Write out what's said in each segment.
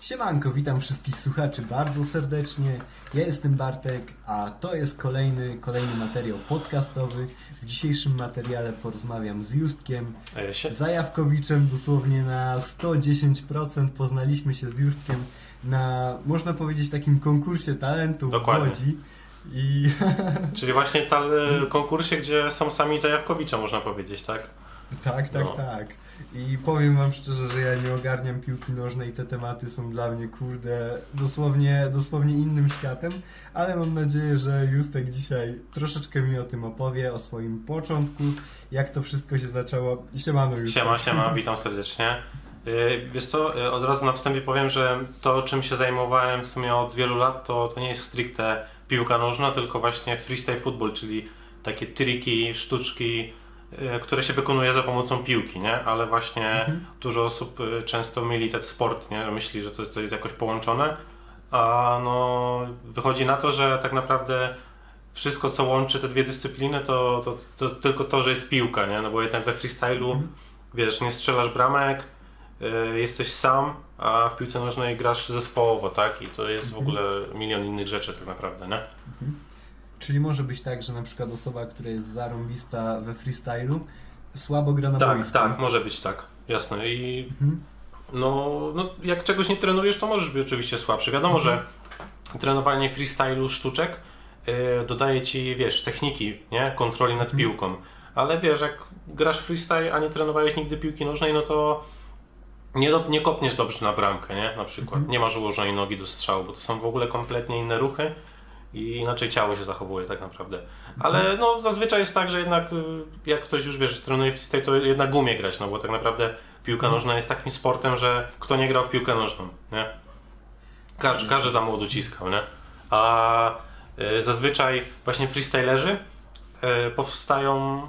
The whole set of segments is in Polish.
Siemanko, witam wszystkich słuchaczy bardzo serdecznie. Ja jestem Bartek, a to jest kolejny, kolejny materiał podcastowy. W dzisiejszym materiale porozmawiam z Justkiem, E, Sie- Zajawkowiczem, dosłownie na 110% poznaliśmy się z Justkiem na, można powiedzieć, takim konkursie talentów Dokładnie. w Łodzi. I Czyli właśnie ta e, konkursie, gdzie są sami Zajawkowicze, można powiedzieć, tak? tak, tak, No. tak. I powiem wam szczerze, że ja nie ogarniam piłki nożnej, te tematy są dla mnie, kurde, dosłownie, dosłownie innym światem, ale mam nadzieję, że Justek dzisiaj troszeczkę mi o tym opowie, o swoim początku, jak to wszystko się zaczęło. Siemano Justek. Siema, siema, witam serdecznie. E, Wiesz co, e, od razu na wstępie powiem, że to czym się zajmowałem w sumie od wielu lat, to, to nie jest stricte piłka nożna, tylko właśnie freestyle football, czyli takie triki, sztuczki, które się wykonuje za pomocą piłki, nie? Ale właśnie Mhm. dużo osób e, często myli ten sport, nie? Myśli, że to, to jest jakoś połączone, a no wychodzi na to, że tak naprawdę wszystko co łączy te dwie dyscypliny to, to, to tylko to, że jest piłka, nie? No bo jednak we freestylu Mhm. wiesz, nie strzelasz bramek, y, jesteś sam, a w piłce nożnej grasz zespołowo, tak? I to jest w Mhm. ogóle milion innych rzeczy tak naprawdę, nie? Czyli może być tak, że na przykład osoba, która jest zarąbista we freestylu, słabo gra na tak, boisku. tak, może być tak, jasne. I Mhm. no, no, jak czegoś nie trenujesz, to możesz być oczywiście słabszy. Wiadomo, Mhm. że trenowanie freestylu, sztuczek y, dodaje ci, wiesz, techniki, nie? Kontroli nad Mhm. piłką. Ale wiesz, jak grasz freestyle, a nie trenowałeś nigdy piłki nożnej, no to nie, do, nie kopniesz dobrze na bramkę, nie? Na przykład. Mhm. Nie masz ułożonej nogi do strzału, bo to są w ogóle kompletnie inne ruchy i inaczej ciało się zachowuje tak naprawdę. Ale no zazwyczaj jest tak, że jednak y, jak ktoś już wiesz, trenuje freestyle, to jednak umie grać, no bo tak naprawdę piłka Mhm. nożna jest takim sportem, że kto nie grał w piłkę nożną, nie? Każdy, każdy za młodu ciskał, nie? A y, zazwyczaj właśnie freestylerzy y, powstają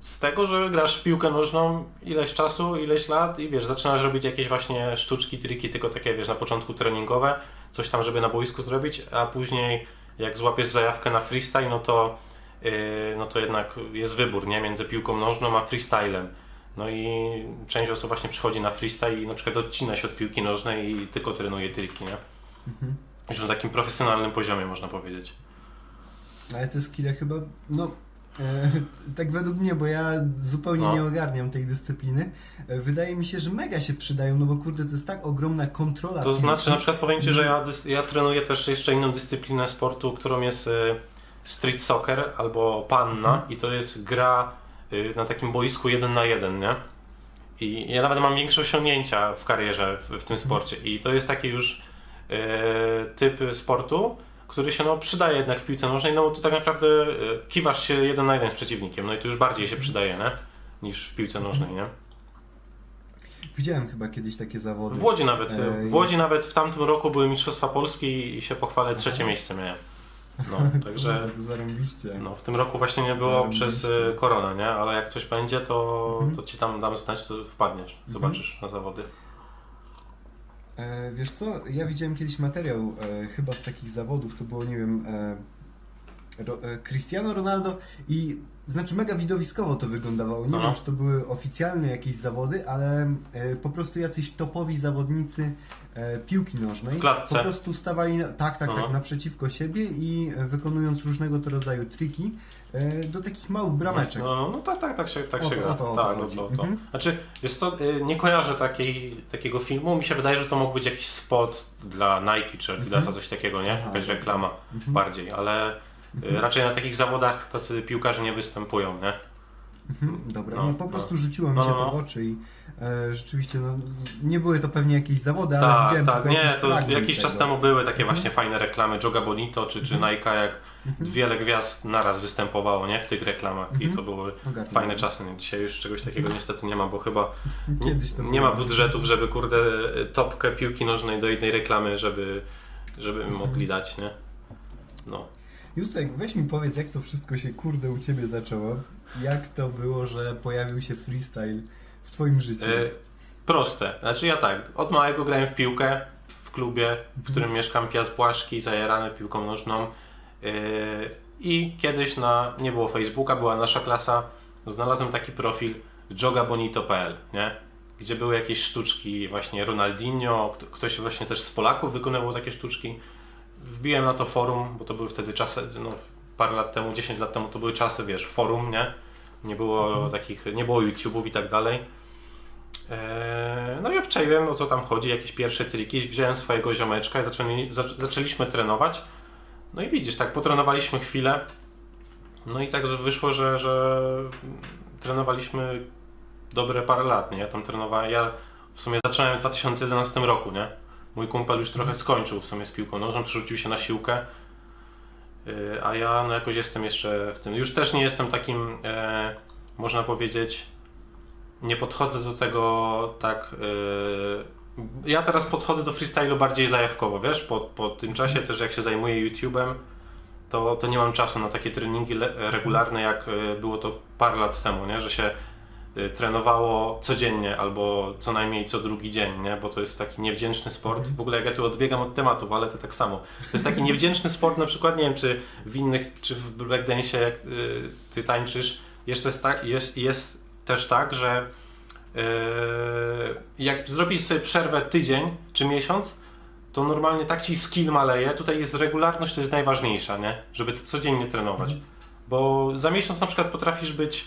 z tego, że grasz w piłkę nożną ileś czasu, ileś lat i wiesz, zaczynasz robić jakieś właśnie sztuczki, triki, tylko takie wiesz, na początku treningowe, coś tam, żeby na boisku zrobić, a później jak złapiesz zajawkę na freestyle, no to, yy, no to jednak jest wybór, nie? Między piłką nożną a freestylem. No i część osób właśnie przychodzi na freestyle i na przykład odcina się od piłki nożnej i tylko trenuje triki, nie? Mhm. Już na takim profesjonalnym poziomie można powiedzieć. Ale te skille chyba, no, tak według mnie, bo ja zupełnie No. nie ogarniam tej dyscypliny, e, wydaje mi się, że mega się przydają, no bo kurde, to jest tak ogromna kontrola. To znaczy, na przykład powiem Ci, że ja, ja trenuję też jeszcze inną dyscyplinę sportu, którą jest y, street soccer albo panna Mhm. i to jest gra na takim boisku jeden na jeden, nie? I ja nawet mam większe osiągnięcia w karierze w, w tym Mhm. sporcie i to jest taki już y, typ sportu, który się no, przydaje jednak w piłce nożnej, no bo tu tak naprawdę y, kiwasz się jeden na jeden z przeciwnikiem, no i to już bardziej się przydaje, nie? Niż w piłce nożnej, nie? Widziałem chyba kiedyś takie zawody. W Łodzi nawet, Ej. w Łodzi nawet w tamtym roku były Mistrzostwa Polski i się pochwalę, trzecie miejsce miałem. No, także zarąbiście. no, w tym roku właśnie nie było Zarobiście. przez e, koronę, nie? Ale jak coś będzie, to, Mhm. to ci tam dam znać, to wpadniesz, zobaczysz na zawody. E, wiesz co, ja widziałem kiedyś materiał e, chyba z takich zawodów, to było, nie wiem, e, Ro, e, Cristiano Ronaldo i znaczy mega widowiskowo to wyglądało. Nie Aha. wiem, czy to były oficjalne jakieś zawody, ale e, po prostu jacyś topowi zawodnicy e, piłki nożnej po prostu stawali na, tak, tak, Aha. tak, naprzeciwko siebie i wykonując różnego rodzaju triki do takich małych brameczek. No, no, no tak, tak, tak się, tak O się gra. tak, chodzi. o to. Mhm. Znaczy, jest to, y, nie kojarzę takiej, takiego filmu, mi się wydaje, że to mógł być jakiś spot dla Nike czy Adidasa, Mhm. coś takiego, nie? Aha. Jakaś reklama Mhm. bardziej, ale y, Mhm. raczej na takich zawodach tacy piłkarze nie występują, nie? Dobra, No, nie, po no. prostu rzuciło mi No, się no, to no. w oczy i e, rzeczywiście no, nie były to pewnie jakieś zawody, ale Tak, widziałem tak, tylko nie, jakiś to jakiś czas temu były takie właśnie fajne reklamy Joga Bonito czy, czy. Nike, jak. Wiele gwiazd naraz występowało, nie? W tych reklamach i Mhm. to były Ogarnę. fajne czasy. Nie? Dzisiaj już czegoś takiego niestety nie ma, bo chyba nie było. ma budżetów, żeby kurde topkę piłki nożnej do jednej reklamy, żeby, żeby Mhm. mogli dać, nie? No. Justek, weź mi powiedz, jak to wszystko się kurde u Ciebie zaczęło. Jak to było, że pojawił się freestyle w Twoim życiu? E, proste. Znaczy ja tak, od małego grałem w piłkę w klubie, w którym mieszkam, Piast Błaszki, zajarany piłką nożną. E, I kiedyś na, nie było Facebooka, była nasza klasa, znalazłem taki profil jogabonito.pl, nie? gdzie były jakieś sztuczki, właśnie Ronaldinho, kto- ktoś właśnie też z Polaków wykonywał takie sztuczki. Wbiłem na to forum, bo to były wtedy czasy, no parę lat temu, 10 lat temu to były czasy, wiesz, forum, nie? Nie było takich, nie było YouTube'ów i tak dalej. Eee, No i obczaiłem o co tam chodzi, jakieś pierwsze triki, wziąłem swojego ziomeczka i zaczęli, za, zaczęliśmy trenować. No i widzisz, tak potrenowaliśmy chwilę. No i tak wyszło, że, że trenowaliśmy dobre parę lat, nie? Ja tam trenowałem, ja w sumie zacząłem w 2011 roku, nie? Mój kumpel już trochę skończył w sumie z piłką nożną, przerzucił się na siłkę. Yy, A ja no jakoś jestem jeszcze w tym. Już też nie jestem takim, e, można powiedzieć, nie podchodzę do tego tak. e, ja teraz podchodzę do freestylu bardziej zajawkowo, wiesz? Po, po tym czasie też jak się zajmuję YouTube'em, to, to nie mam czasu na takie treningi regularne, jak e, było to parę lat temu, nie? Że się e, trenowało codziennie albo co najmniej co drugi dzień, nie? Bo to jest taki niewdzięczny sport. W ogóle jak ja tu odbiegam od tematów, ale to tak samo. To jest taki niewdzięczny sport, na przykład, nie wiem, czy w innych, czy w breakdance'ie jak y, ty tańczysz, jeszcze jest, tak, jest, jest też tak, że jak zrobisz sobie przerwę tydzień czy miesiąc, to normalnie tak ci skill maleje. Tutaj jest regularność, to jest najważniejsza, nie? Żeby to codziennie trenować. Bo za miesiąc na przykład potrafisz być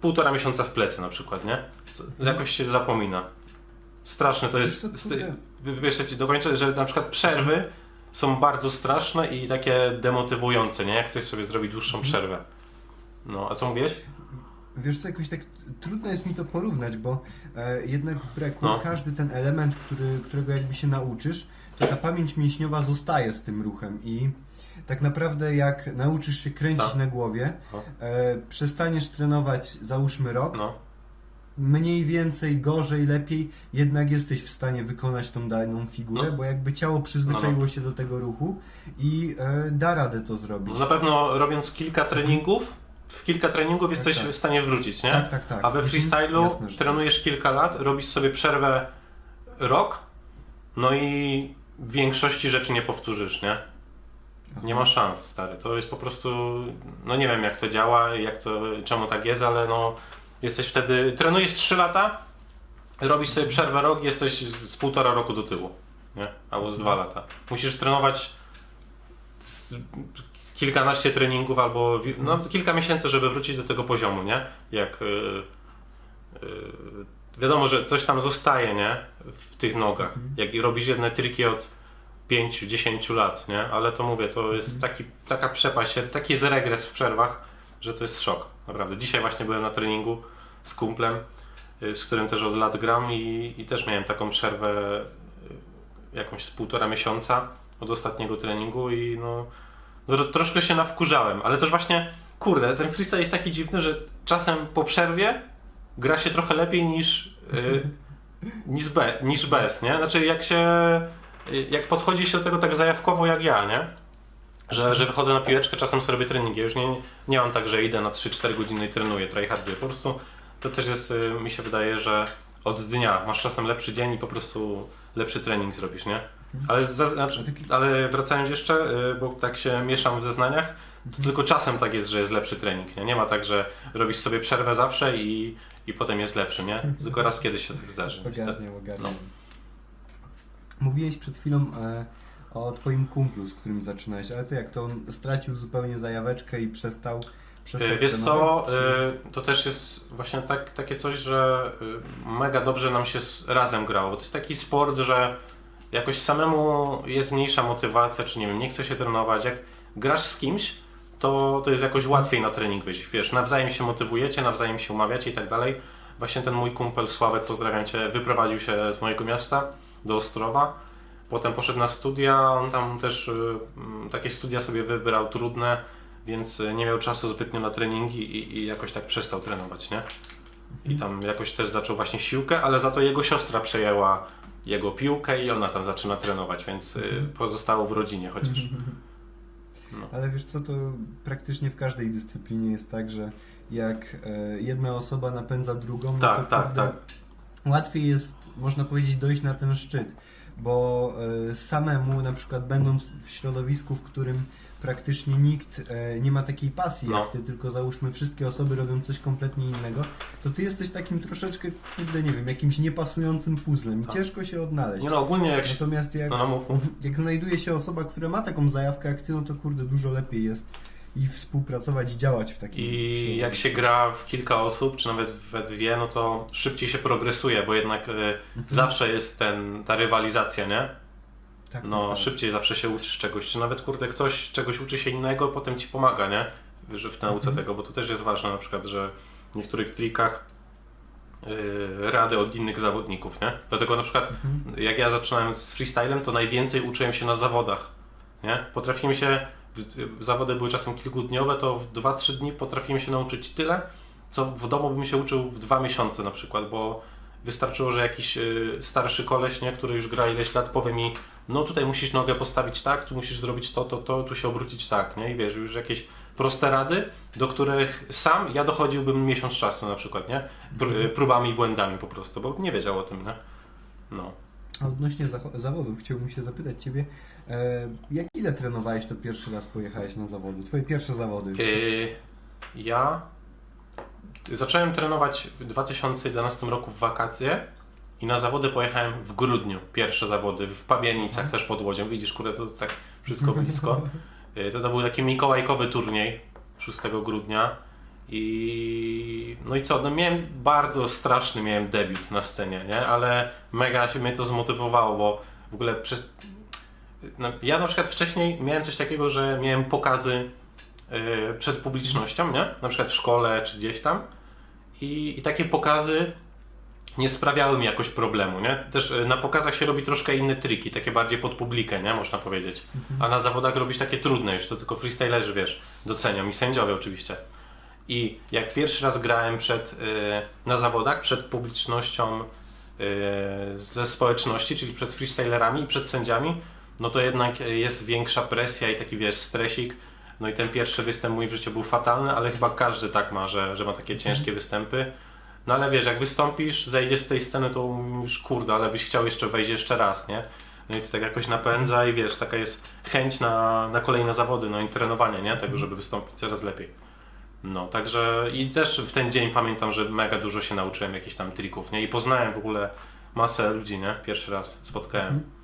półtora miesiąca w plecy na przykład, nie? Co, jakoś się zapomina. Straszne to jest. Jeszcze ci dokończę, że na przykład przerwy są bardzo straszne i takie demotywujące, nie? Jak ktoś sobie zrobi dłuższą przerwę. No, a co mówisz? Wiesz co, jakoś tak trudno jest mi to porównać, bo e, jednak w breku No. każdy ten element, który, którego jakby się nauczysz, to ta pamięć mięśniowa zostaje z tym ruchem i tak naprawdę jak nauczysz się kręcić Tak. na głowie, No. e, przestaniesz trenować załóżmy rok, No, mniej więcej, gorzej, lepiej, jednak jesteś w stanie wykonać tą daną figurę, No. bo jakby ciało przyzwyczaiło się do tego ruchu i e, da radę to zrobić. no na pewno robiąc kilka treningów, w kilka treningów jesteś tak. w stanie wrócić, nie? Tak, tak, tak. A we Mhm. freestylu Jasne, tak. trenujesz kilka lat, robisz sobie przerwę rok, no i w większości rzeczy nie powtórzysz, nie? Nie ma szans, stary. To jest po prostu, no nie wiem jak to działa, jak to, czemu tak jest, ale no jesteś wtedy, trenujesz 3 lata, robisz sobie przerwę rok, jesteś z, z półtora roku do tyłu, nie? Albo z dwa lata. Musisz trenować z, kilkanaście treningów albo no, kilka miesięcy, żeby wrócić do tego poziomu, nie? Jak yy, yy, wiadomo, że coś tam zostaje, nie? W tych nogach. Jak robisz jedne triki od 5-10 lat, nie? Ale to mówię, to jest taki, taka przepaść, taki jest regres w przerwach, że to jest szok, naprawdę. Dzisiaj właśnie byłem na treningu z kumplem, y, z którym też od lat gram i, i też miałem taką przerwę y, jakąś z półtora miesiąca od ostatniego treningu i no, no troszkę się nawkurzałem, ale też właśnie, kurde, ten freestyle jest taki dziwny, że czasem po przerwie gra się trochę lepiej niż, y, niż, be, niż bez, nie? Znaczy jak się, jak podchodzi się do tego tak zajawkowo jak ja, nie? Że, że wychodzę na piłeczkę, czasem sobie robię treningi. Ja już nie, nie mam tak, że idę na 3-4 godziny i trenuję, tryharduję. Po prostu to też jest, y, mi się wydaje, że od dnia masz czasem lepszy dzień i po prostu lepszy trening zrobisz, nie? Ale, za, znaczy, ale wracając jeszcze, y, bo tak się mieszam w zeznaniach, to tylko czasem tak jest, że jest lepszy trening. Nie, nie ma tak, że robisz sobie przerwę zawsze i, i potem jest lepszy, nie? Tylko raz kiedyś się tak zdarzy. Ogarniam, ogarniam. No. Mówiłeś przed chwilą e, o twoim kumplu, z którym zaczynałeś, ale to jak to on stracił zupełnie zajaweczkę i przestał, przestał Y, Wiesz co, y, to też jest właśnie tak, takie coś, że mega dobrze nam się razem grało. To jest taki sport, że jakoś samemu jest mniejsza motywacja, czy nie wiem, nie chce się trenować. Jak grasz z kimś, to, to jest jakoś łatwiej na trening wyjść. Wiesz, nawzajem się motywujecie, nawzajem się umawiacie i tak dalej. Właśnie ten mój kumpel Sławek, pozdrawiam Cię, wyprowadził się z mojego miasta do Ostrowa. Potem poszedł na studia, on tam też y, mm, takie studia sobie wybrał trudne, więc y, nie miał czasu zbytnio na treningi i, i jakoś tak przestał trenować, nie? I tam jakoś też zaczął właśnie siłkę, ale za to jego siostra przejęła jego piłkę i ona tam zaczyna trenować, więc y, pozostało w rodzinie chociaż. Ale wiesz co, to praktycznie w każdej dyscyplinie jest tak, że jak e, jedna osoba napędza drugą, no Tak, to tak, tak. łatwiej jest, można powiedzieć, dojść na ten szczyt, bo e, samemu, na przykład będąc w środowisku, w którym praktycznie nikt e, nie ma takiej pasji No. jak ty, tylko załóżmy wszystkie osoby robią coś kompletnie innego, to ty jesteś takim troszeczkę, kurde, nie wiem, jakimś niepasującym puzzlem i Tak. ciężko się odnaleźć. Nie no, ogólnie jak. Natomiast jak, No, no, jak znajduje się osoba, która ma taką zajawkę jak ty, no to kurde, dużo lepiej jest i współpracować i działać w takim I jak się gra w kilka osób, czy nawet we dwie, no to szybciej się progresuje, bo jednak y, Mhm. zawsze jest ten, ta rywalizacja, nie? Tak, No, tak, tak. szybciej zawsze się uczysz czegoś, czy nawet kurde ktoś czegoś uczy się innego, potem ci pomaga, nie? Że w nauce Mhm. tego, bo to też jest ważne na przykład, że w niektórych trikach yy, rady od innych zawodników, nie? Dlatego na przykład Mhm. jak ja zaczynałem z freestylem, to najwięcej uczyłem się na zawodach, nie? Potrafiłem się, zawody były czasem kilkudniowe, to w 2-3 dni potrafiłem się nauczyć tyle, co w domu bym się uczył w dwa miesiące na przykład, bo wystarczyło, że jakiś y, starszy koleś, nie, który już gra ileś lat, powie mi, no tutaj musisz nogę postawić tak, tu musisz zrobić to, to, to, tu się obrócić tak, nie? I wiesz, już jakieś proste rady, do których sam ja dochodziłbym miesiąc czasu na przykład, nie? Y, próbami i błędami po prostu, bo nie wiedział o tym, nie? No. A odnośnie zawodów chciałbym się zapytać Ciebie, e, jak ile trenowałeś to pierwszy raz pojechałeś na zawody? Twoje pierwsze zawody? Yy, ja zacząłem trenować w 2011 roku w wakacje i na zawody pojechałem w grudniu. Pierwsze zawody w Pabianicach też pod Łodzią. Widzisz, kurde, to tak wszystko blisko. Yy, To, to był taki mikołajkowy turniej 6 grudnia. I no i co, no miałem bardzo straszny miałem debiut na scenie, nie? Ale mega się mnie to zmotywowało, bo w ogóle przez... no, ja na przykład wcześniej miałem coś takiego, że miałem pokazy przed publicznością, nie? Na przykład w szkole czy gdzieś tam. I, I takie pokazy nie sprawiały mi jakoś problemu, nie? Też yy, na pokazach się robi troszkę inne triki, takie bardziej pod publikę, nie? Można powiedzieć. A na zawodach robisz takie trudne już, to tylko freestylerzy, wiesz, doceniam i sędziowie oczywiście. I jak pierwszy raz grałem przed, yy, na zawodach, przed publicznością ze społeczności, czyli przed freestylerami i przed sędziami, no to jednak jest większa presja i taki, wiesz, stresik. No i ten pierwszy występ mój w życiu był fatalny, ale chyba każdy tak ma, że, że ma takie ciężkie występy. No ale wiesz, jak wystąpisz, zejdziesz z tej sceny, to mówisz, kurde, ale byś chciał jeszcze wejść jeszcze raz, nie? No i to tak jakoś napędza i wiesz, taka jest chęć na, na kolejne zawody, no i trenowanie, nie? Tego, żeby wystąpić coraz lepiej. No, także i też w ten dzień pamiętam, że mega dużo się nauczyłem jakichś tam trików, nie? I poznałem w ogóle masę ludzi, nie? Pierwszy raz spotkałem.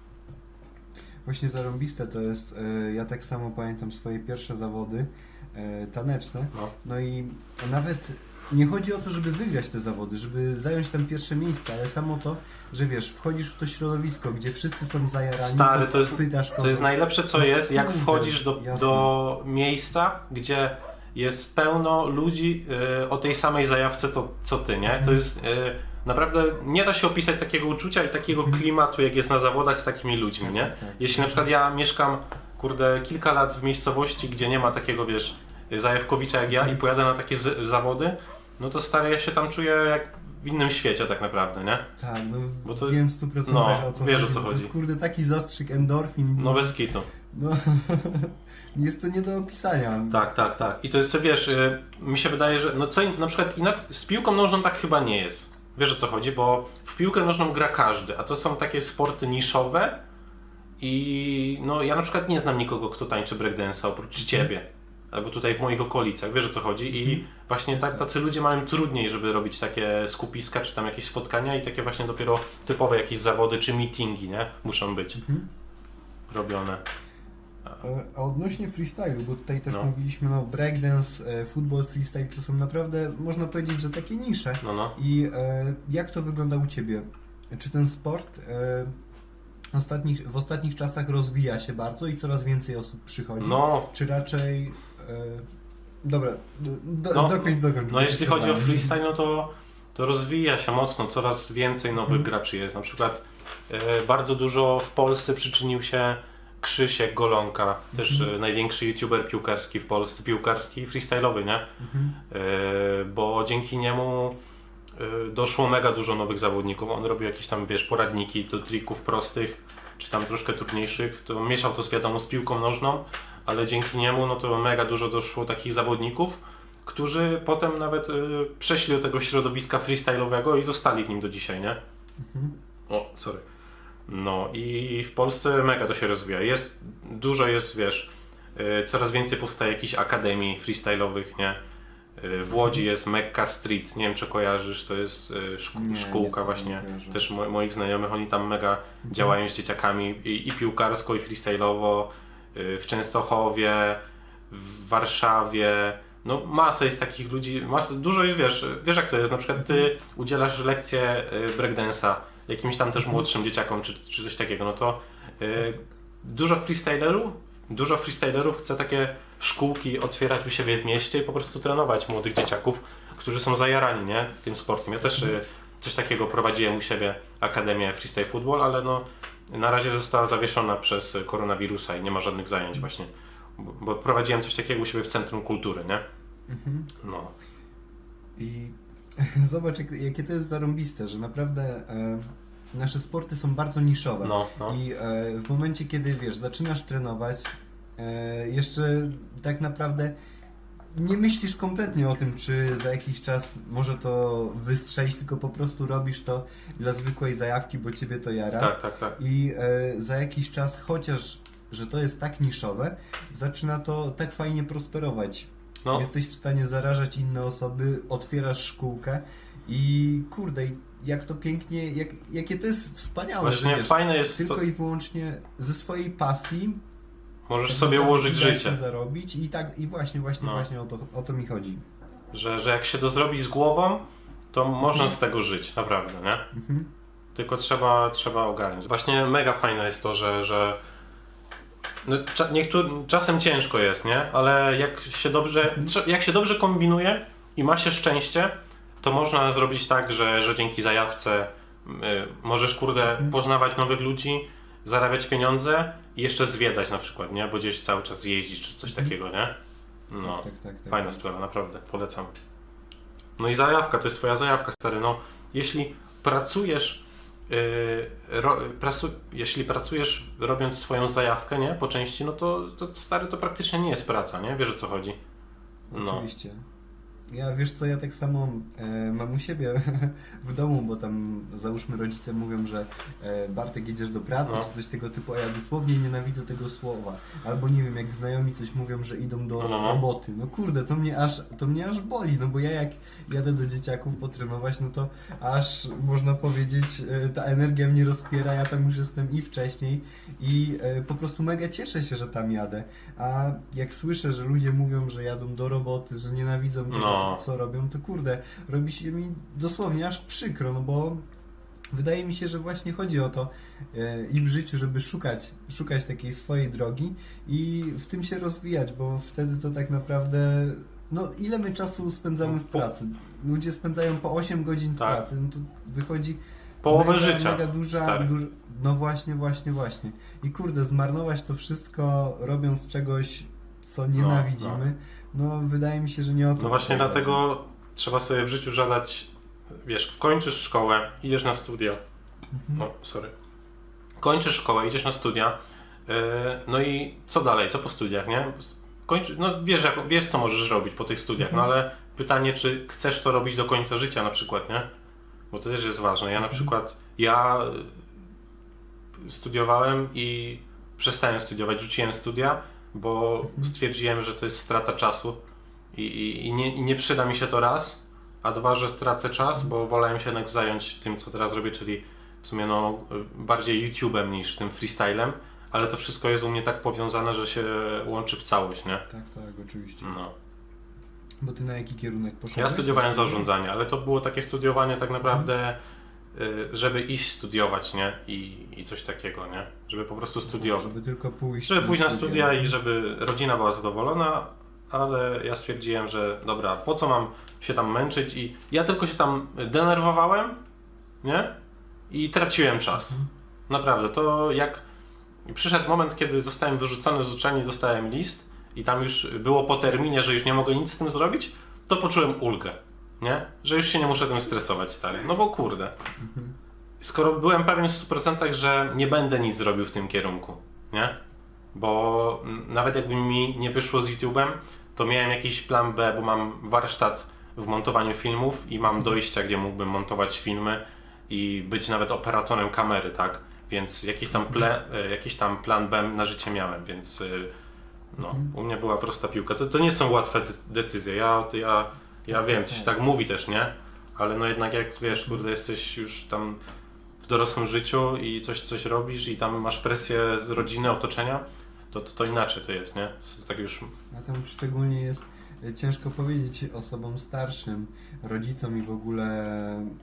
Właśnie zarąbiste to jest, e, ja tak samo pamiętam swoje pierwsze zawody e, taneczne, No. no i nawet nie chodzi o to, żeby wygrać te zawody, żeby zająć tam pierwsze miejsce, ale samo to, że wiesz, wchodzisz w to środowisko, gdzie wszyscy są zajarani, Stary, to jest- pytasz To kogoś. jest najlepsze co To jest, jak wchodzisz do, jasne. do miejsca, gdzie jest pełno ludzi y, o tej samej zajawce to, co ty, nie? To Mhm. jest y, naprawdę, nie da się opisać takiego uczucia i takiego klimatu, jak jest na zawodach z takimi ludźmi, Tak, nie? tak, tak. Jeśli na przykład ja mieszkam, kurde, kilka lat w miejscowości, gdzie nie ma takiego, wiesz, zajawkowicza jak ja i pojadę na takie zawody, no to stary, ja się tam czuję jak w innym świecie tak naprawdę, nie? Tak, no Bo to- wiem w 100% no, o co wiesz, o chodzi. co bo To chodzi. jest kurde taki zastrzyk endorfin. No bez kitu. No, jest to nie do opisania. Tak, tak, tak. I to jest, wiesz, y, mi się wydaje, że no co na przykład z piłką nożną tak chyba nie jest. Wiesz o co chodzi, bo w piłkę nożną gra każdy, a to są takie sporty niszowe i no ja na przykład nie znam nikogo, kto tańczy breakdance'a oprócz ciebie. Albo tutaj w moich okolicach, wiesz o co chodzi? I właśnie tak, tacy ludzie mają trudniej, żeby robić takie skupiska, czy tam jakieś spotkania i takie właśnie dopiero typowe jakieś zawody, czy meetingi, nie? Muszą być Mhm. robione. A odnośnie freestylu, bo tutaj też No. mówiliśmy, no breakdance, e, football freestyle to są naprawdę, można powiedzieć, że takie nisze. No, no. I e, jak to wygląda u Ciebie? Czy ten sport e, ostatnich, w ostatnich czasach rozwija się bardzo i coraz więcej osób przychodzi? No, Czy raczej... E, dobra, do, No, dokończ, dokończ. No jeśli chodzi o freestyle, no to, to rozwija się mocno, coraz więcej nowych Mhm. graczy jest. Na przykład e, bardzo dużo w Polsce przyczynił się Krzysiek Golonka, też Mhm. e, największy youtuber piłkarski w Polsce, piłkarski i freestyle'owy, nie? Mhm. E, bo dzięki niemu e, doszło mega dużo nowych zawodników. On robił jakieś tam, wiesz, poradniki do trików prostych, czy tam troszkę trudniejszych. To mieszał to z wiadomo z piłką nożną, ale dzięki niemu no to mega dużo doszło takich zawodników, którzy potem nawet e, przeszli do tego środowiska freestyle'owego i zostali w nim do dzisiaj, nie? Mhm. O, sorry. No i w Polsce mega to się rozwija. Jest, dużo jest, wiesz, y, coraz więcej powstaje jakichś akademii freestyle'owych, nie? Y, W Łodzi jest Mecca Street, nie wiem czy kojarzysz, to jest y, szk- Nie, szkółka właśnie. Mhm. też mo- moich znajomych, oni tam mega działają z dzieciakami i, i piłkarsko, i freestyle'owo, w Częstochowie, w Warszawie, no masa jest takich ludzi, masa, dużo jest, wiesz, wiesz jak to jest, na przykład ty Mhm. udzielasz lekcję breakdance'a jakimś tam też młodszym dzieciakom, czy, czy coś takiego, no to y, dużo freestylerów, dużo freestylerów chce takie szkółki otwierać u siebie w mieście i po prostu trenować młodych dzieciaków, którzy są zajarani, nie, tym sportem. Ja też y, coś takiego prowadziłem u siebie, Akademię Freestyle Football, ale no na razie została zawieszona przez koronawirusa i nie ma żadnych zajęć właśnie, bo, prowadziłem coś takiego u siebie w Centrum Kultury, nie? Mhm. No. I zobacz, jak, jakie to jest zarąbiste, że naprawdę nasze sporty są bardzo niszowe. No, no. I e, w momencie, kiedy wiesz, zaczynasz trenować, e, jeszcze tak naprawdę nie myślisz kompletnie o tym, czy za jakiś czas może to wystrzelić, tylko po prostu robisz to dla zwykłej zajawki, bo ciebie to jara. Tak, tak, tak. I e, za jakiś czas, chociaż że to jest tak niszowe, zaczyna to tak fajnie prosperować. No, Jesteś w stanie zarażać inne osoby, otwierasz szkółkę i kurde, jak to pięknie, jak, jakie to jest wspaniałe, właśnie wiesz, fajne jest tylko to, i wyłącznie ze swojej pasji możesz tak sobie ułożyć życie, zarobić i tak, i właśnie, właśnie, No. właśnie o to, o to mi chodzi. że, że jak się to zrobi z głową, to można z tego żyć, naprawdę, nie? Mhm. Tylko trzeba, trzeba ogarnąć. Właśnie mega fajne jest to, że, że no, cza, niektó- czasem ciężko jest, nie? Ale jak się dobrze, trze- jak się dobrze kombinuje i ma się szczęście, to można zrobić tak, że, że dzięki zajawce y, możesz, kurde, poznawać nowych ludzi, zarabiać pieniądze i jeszcze zwiedzać na przykład, nie? Bo gdzieś cały czas jeździć czy coś takiego, nie? No. Tak, tak, tak. tak, Fajna tak. sprawa, naprawdę, polecam. No i zajawka, to jest twoja zajawka, stary. No, jeśli pracujesz, yy, ro, pracu, jeśli pracujesz robiąc swoją zajawkę, nie, po części, no to, to stary, to praktycznie nie jest praca, nie? Wiesz o co chodzi. No. Oczywiście. Ja wiesz co, ja tak samo e, mam u siebie w domu, bo tam załóżmy rodzice mówią, że e, Bartek jedziesz do pracy No. czy coś tego typu, a ja dosłownie nienawidzę tego słowa. Albo nie wiem, jak znajomi coś mówią, że idą do No, no, no. roboty. No kurde, to mnie aż to mnie aż boli, no bo ja jak jadę do dzieciaków potrenować, no to aż można powiedzieć, e, ta energia mnie rozpiera, ja tam już jestem i wcześniej i e, po prostu mega cieszę się, że tam jadę. A jak słyszę, że ludzie mówią, że jadą do roboty, że nienawidzą tego, No. Co robią, to kurde, robi się mi dosłownie aż przykro, no bo wydaje mi się, że właśnie chodzi o to e, i w życiu, żeby szukać, szukać takiej swojej drogi i w tym się rozwijać, bo wtedy to tak naprawdę no ile my czasu spędzamy w pracy? Ludzie spędzają po 8 godzin w Tak. pracy, no to wychodzi Połowę mega, życia. Mega duża, stary. duż... No właśnie, właśnie, właśnie. I kurde, zmarnować to wszystko robiąc czegoś, co nienawidzimy, no, wydaje mi się, że nie o to No właśnie dlatego trzeba sobie w życiu zadać, wiesz, kończysz szkołę, idziesz na studia. Mhm. O, sorry. Kończysz szkołę, idziesz na studia. yy, No i co dalej? Co po studiach, nie? Kończy, no wiesz, jak, wiesz, co możesz robić po tych studiach, no Mhm. ale pytanie, czy chcesz to robić do końca życia na przykład, nie? Bo to też jest ważne. Ja na Mhm. przykład, ja y, studiowałem i przestałem studiować, rzuciłem studia, bo stwierdziłem, że to jest strata czasu i, i, i, nie, i nie przyda mi się to raz, a dwa, że stracę czas, bo wolałem się jednak zająć tym, co teraz robię, czyli w sumie no, bardziej YouTube'em niż tym freestylem, ale to wszystko jest u mnie tak powiązane, że się łączy w całość, nie? Tak, tak, oczywiście. No. Bo ty na jaki kierunek poszedłeś? Ja studiowałem zarządzanie, ale to było takie studiowanie tak naprawdę, Mhm. y, żeby iść studiować, nie? I, I coś takiego, nie? Żeby po prostu studiować. Żeby tylko pójść Żeby pójść na studia. studia i żeby rodzina była zadowolona, ale ja stwierdziłem, że dobra, po co mam się tam męczyć i ja tylko się tam denerwowałem, nie? I traciłem czas. Mhm. Naprawdę, to jak przyszedł moment, kiedy zostałem wyrzucony z uczelni, dostałem list i tam już było po terminie, że już nie mogę nic z tym zrobić, to poczułem ulgę, nie? Że już się nie muszę tym stresować, stary. No bo kurde. Mhm. Skoro byłem pewien w 100%, że nie będę nic zrobił w tym kierunku, nie? Bo nawet jakby mi nie wyszło z YouTube'em, to miałem jakiś plan B, bo mam warsztat w montowaniu filmów i mam dojścia, gdzie mógłbym montować filmy i być nawet operatorem kamery, tak? Więc jakiś tam, ple, e, jakiś tam plan B na życie miałem, więc y, No, Mhm. u mnie była prosta piłka. To, to nie są łatwe cy- decyzje. Ja, ja, ja wiem, to się tak mówi też, nie? Ale no jednak jak wiesz, kurde, jesteś już tam w dorosłym życiu i coś, coś robisz i tam masz presję z rodziny, otoczenia, to, to, to inaczej to jest, nie? To tak już... A tam szczególnie jest e, ciężko powiedzieć osobom starszym, rodzicom i w ogóle,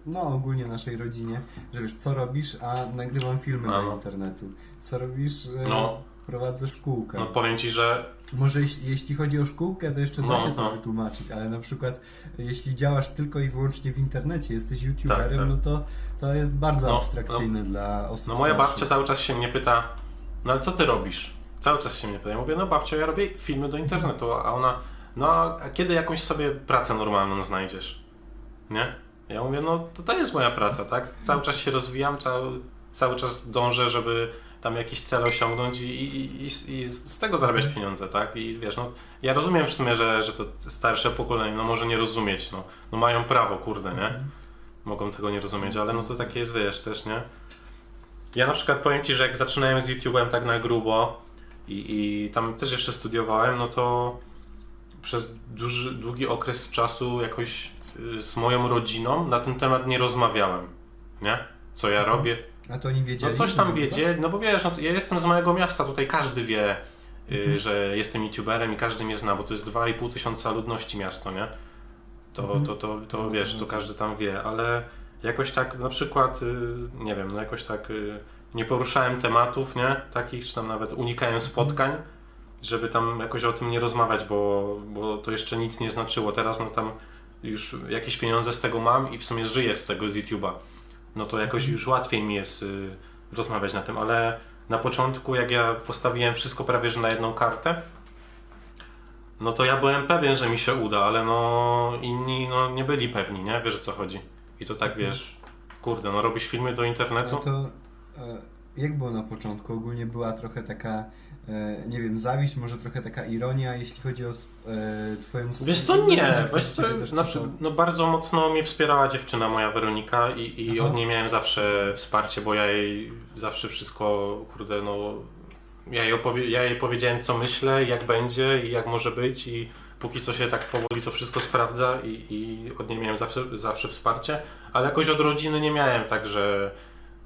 no ogólnie naszej rodzinie, że wiesz, co robisz, a nagrywam filmy A do no. internetu. Co robisz? E, No. Prowadzę szkółkę. No powiem ci, że Może jeśli, jeśli chodzi o szkółkę, to jeszcze da No, się to no. wytłumaczyć, ale na przykład jeśli działasz tylko i wyłącznie w internecie, jesteś youtuberem, Tak, tak. no to to jest bardzo No, abstrakcyjne dla osób no moja starszych. babcia cały czas się mnie pyta, no ale co ty robisz? Cały czas się mnie pyta. Ja mówię, no babcia, ja robię filmy do internetu, a ona, no a kiedy jakąś sobie pracę normalną znajdziesz? Nie? Ja mówię, no to, to jest moja praca, tak? Cały czas się rozwijam, cały, cały czas dążę, żeby tam jakiś cel osiągnąć i, i, i, i z tego zarabiać pieniądze, tak? I wiesz, no ja rozumiem w sumie, że, że to starsze pokolenie, no może nie rozumieć, no, no mają prawo, kurde, nie? Mogą tego nie rozumieć, ale no to takie jest, wiesz, też, nie? Ja na przykład powiem Ci, że jak zaczynałem z YouTube'em tak na grubo i, i tam też jeszcze studiowałem, no to przez duży, długi okres czasu jakoś y, z moją rodziną na ten temat nie rozmawiałem, nie? Co ja robię, A to oni wiedzieli? no coś tam nagrywasz? wiedzie, no bo wiesz, no, ja jestem z małego miasta, tutaj każdy wie, y, Mhm. że jestem youtuberem i każdy mnie zna, bo to jest 2,5 tysiąca ludności miasto, nie? To, Mhm. to, to, to No, wiesz, to to każdy tam wie, ale jakoś tak na przykład, y, nie wiem, no jakoś tak y, nie poruszałem tematów, nie? Takich, czy tam nawet unikałem spotkań, żeby tam jakoś o tym nie rozmawiać, bo, bo to jeszcze nic nie znaczyło. Teraz no tam już jakieś pieniądze z tego mam i w sumie żyję z tego z YouTube'a. No to jakoś już łatwiej mi jest y, rozmawiać na tym, ale na początku jak ja postawiłem wszystko prawie że na jedną kartę, no to ja byłem pewien, że mi się uda, ale no inni no, nie byli pewni, nie? Wiesz o co chodzi. I to tak wiesz, kurde, no robisz filmy do internetu, to e, jak było na początku? Ogólnie była trochę taka, e, nie wiem, zawiść, może trochę taka ironia, jeśli chodzi o e, twoją... Wiesz co, nie, wiesz co, przy- no bardzo mocno mnie wspierała dziewczyna moja Weronika i, i Aha. od niej miałem zawsze wsparcie, bo ja jej zawsze wszystko, kurde, no ja jej, opowie- ja jej powiedziałem co myślę, jak będzie i jak może być i póki co się tak powoli to wszystko sprawdza i, i od niej miałem zawsze, zawsze wsparcie, ale jakoś od rodziny nie miałem tak, że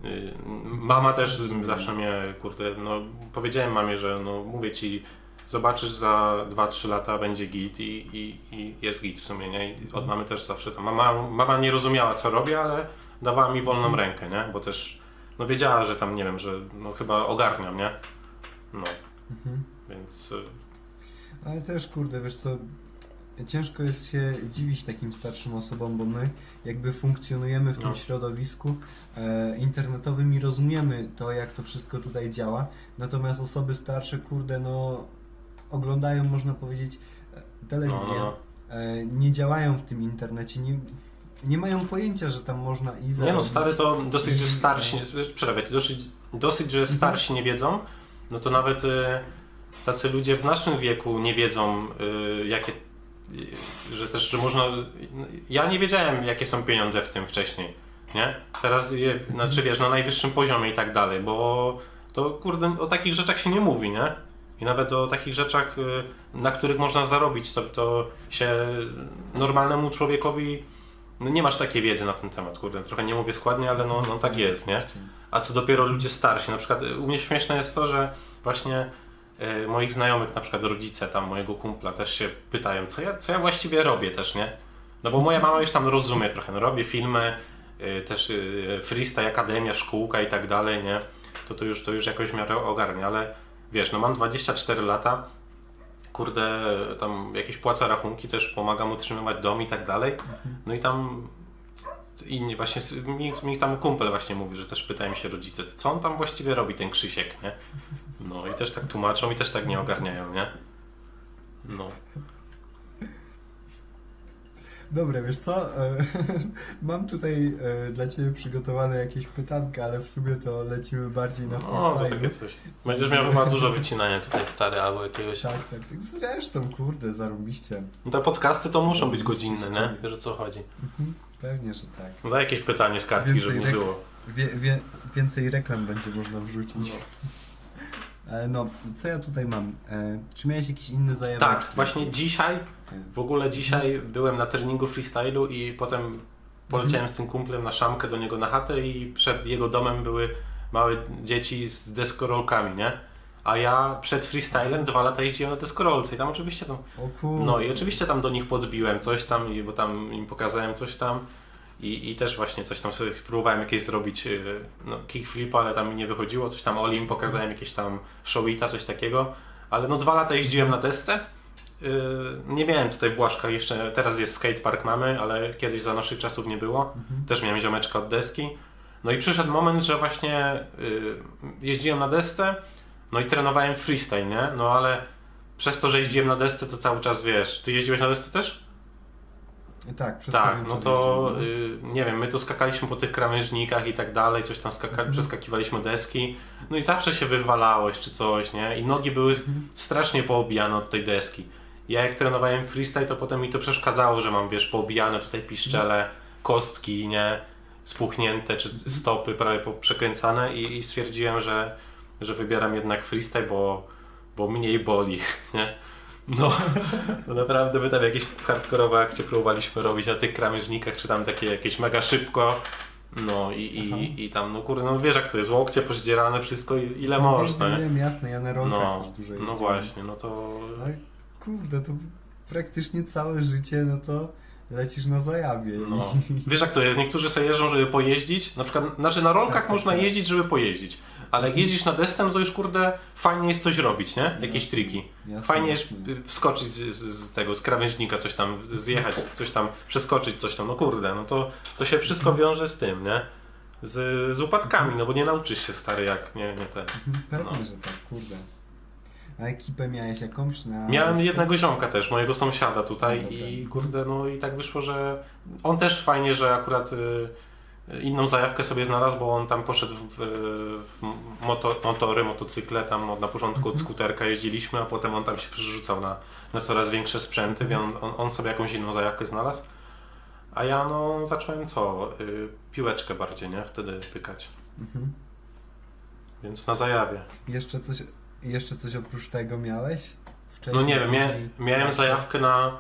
y, mama też zawsze mnie, kurde, no powiedziałem mamie, że no mówię ci, zobaczysz za 2-3 lata będzie git i, i, i jest git w sumie, nie? I od mamy też zawsze to. Mama, mama nie rozumiała co robię, ale dawała mi wolną rękę, nie? Bo też no wiedziała, że tam nie wiem, że no chyba ogarniam, nie? No, Mhm. więc y, Ale też, kurde, wiesz co, ciężko jest się dziwić takim starszym osobom, bo my jakby funkcjonujemy w tym No. środowisku e, internetowym i rozumiemy to, jak to wszystko tutaj działa, natomiast osoby starsze, kurde, no oglądają, można powiedzieć, e, no, telewizję, no, e, nie działają w tym internecie, nie, nie mają pojęcia, że tam można i no. zarobić. Nie no, stary to dosyć, że starsi, przerwać, dosyć, dosyć, że starsi nie wiedzą, no to nawet y, tacy ludzie w naszym wieku nie wiedzą, y, jakie, y, że też, że można, ja nie wiedziałem, jakie są pieniądze w tym wcześniej, nie? Teraz je, znaczy wiesz, na najwyższym poziomie i tak dalej, bo to kurde, o takich rzeczach się nie mówi, nie? I nawet o takich rzeczach, y, na których można zarobić, to, to się normalnemu człowiekowi no nie masz takiej wiedzy na ten temat, kurde, trochę nie mówię składnie, ale no, no tak jest, nie? A co dopiero ludzie starsi, na przykład u mnie śmieszne jest to, że właśnie y, moich znajomych, na przykład rodzice tam mojego kumpla też się pytają, co ja, co ja właściwie robię też, nie? No bo moja mama już tam rozumie trochę, no robię filmy, y, też y, freestyle, akademia, szkółka i tak dalej, nie? To to już, to już jakoś w miarę ogarnia, ale wiesz, no mam 24 lata, kurde, tam jakieś płacę rachunki, też pomagam utrzymywać dom i tak dalej. No i tam inni właśnie, mi, mi tam kumpel właśnie mówi, że też pytają się rodzice, co on tam właściwie robi, ten Krzysiek, nie? No i też tak tłumaczą i też tak nie ogarniają, nie? No. Dobra, wiesz co? E, Mam tutaj e, dla Ciebie przygotowane jakieś pytanka, ale w sumie to lecimy bardziej na No, to freestyle. takie coś. Będziesz miał chyba dużo wycinania tutaj stary albo jakiegoś... Tak, tak, tak. Zresztą, kurde, zarobiście. No te podcasty to muszą być godzinne, nie? Wiesz o co chodzi. Mhm, Pewnie, że tak. No daj jakieś pytanie z kartki, Więcej żeby było. Wie, wie, więcej reklam będzie można wrzucić. No. E, No, co ja tutaj mam? E, Czy miałeś jakieś inne zajawki? Tak, właśnie dzisiaj, w ogóle dzisiaj byłem na treningu freestylu i potem poleciałem z tym kumplem na szamkę do niego na chatę i przed jego domem były małe dzieci z deskorolkami, nie? A ja przed freestylem dwa lata jeździłem na deskorolce i tam oczywiście tam. No i oczywiście tam do nich podbiłem coś tam, bo tam im pokazałem coś tam i, i też właśnie coś tam sobie próbowałem jakieś zrobić yy, no, kickflipa, ale tam mi nie wychodziło, coś tam Olim pokazałem jakieś tam showita, coś takiego, ale no dwa lata jeździłem na desce. Yy, nie miałem tutaj Błaszka jeszcze, teraz jest skatepark mamy, ale kiedyś za naszych czasów nie było. Też miałem ziomeczka od deski. No i przyszedł moment, że właśnie yy, jeździłem na desce, no i trenowałem freestyle, nie? No ale przez to, że jeździłem na desce, to cały czas wiesz. Ty jeździłeś na desce też? Tak, przez tak, no to y, nie wiem, my tu skakaliśmy po tych krawężnikach i tak dalej, coś tam skaka- Mhm. przeskakiwaliśmy deski, no i zawsze się wywalałeś czy coś, nie? I nogi były Mhm. strasznie poobijane od tej deski. Ja jak trenowałem freestyle, to potem mi to przeszkadzało, że mam, wiesz, poobijane tutaj piszczele, kostki, nie? Spuchnięte, czy Mhm. stopy prawie przekręcane i, i stwierdziłem, że, że wybieram jednak freestyle, bo, bo mniej boli, nie? No, no naprawdę my tam jakieś hardkorowe akcje próbowaliśmy robić na tych krawężnikach, czy tam takie jakieś mega szybko. No i, i, i tam, no kurde, no wiesz jak to jest, łokcie pozdzierane, wszystko ile No, można, nie? wiem, jasne, ja na rolkach No, też dużo no jeździłem. właśnie, no to... Ale kurde, to praktycznie całe życie, no to lecisz na zajawie. No. Wiesz jak to jest, niektórzy sobie jeżdżą, żeby pojeździć, na przykład, znaczy na rolkach Tak, tak, można tak. jeździć, żeby pojeździć, ale jak jeździsz na desce, no to już kurde, fajnie jest coś robić, nie? Jakieś triki. Fajnie jest wskoczyć z, z, tego, z krawężnika, coś tam, zjechać, coś tam, przeskoczyć coś tam, no kurde, no to, to się wszystko Mhm. wiąże z tym, nie? Z, z upadkami, no bo nie nauczysz się stary jak, nie, nie ten. Mhm, Pewnie, No. że tak, kurde. A ekipę miałeś jakąś na... Miałem deskę? jednego ziomka też, mojego sąsiada tutaj dobra. i kurde, no i tak wyszło, że on też fajnie, że akurat y, inną zajawkę sobie znalazł, bo on tam poszedł w, w moto, motory, motocykle, tam od- na początku od Mhm. skuterka jeździliśmy, a potem on tam się przerzucał na, na coraz większe sprzęty, więc on, on, on sobie jakąś inną zajawkę znalazł. A ja no zacząłem co? Y, piłeczkę bardziej, nie? Wtedy pykać. Mhm. Więc na zajawie. Jeszcze coś, jeszcze coś oprócz tego miałeś? Wcześniej, No nie wiem, mia, miałem zajawkę na,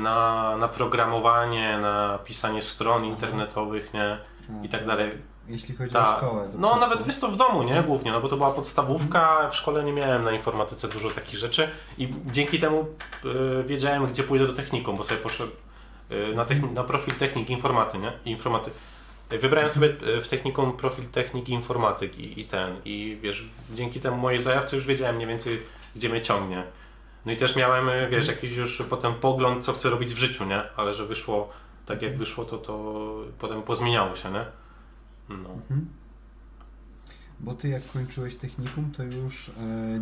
na, na programowanie, na pisanie stron internetowych, nie? A, I tak dalej. Jeśli chodzi Tak. o szkołę, to No nawet wiesz co, w domu, nie? Głównie, no bo to była podstawówka, w szkole nie miałem na informatyce dużo takich rzeczy i dzięki temu e, wiedziałem, gdzie pójdę do technikum, bo sobie poszedłem e, na, techni- na profil technik informaty, nie? Informaty. E, Wybrałem sobie e, w technikum profil techniki informatyki i ten, i wiesz, dzięki temu mojej zajawce już wiedziałem mniej więcej, gdzie mnie ciągnie. No i też miałem, e, wiesz, jakiś już potem pogląd, co chcę robić w życiu, nie? Ale że wyszło tak jak wyszło, to to potem pozmieniało się, nie? No. Mhm. Bo ty jak kończyłeś technikum, to już e,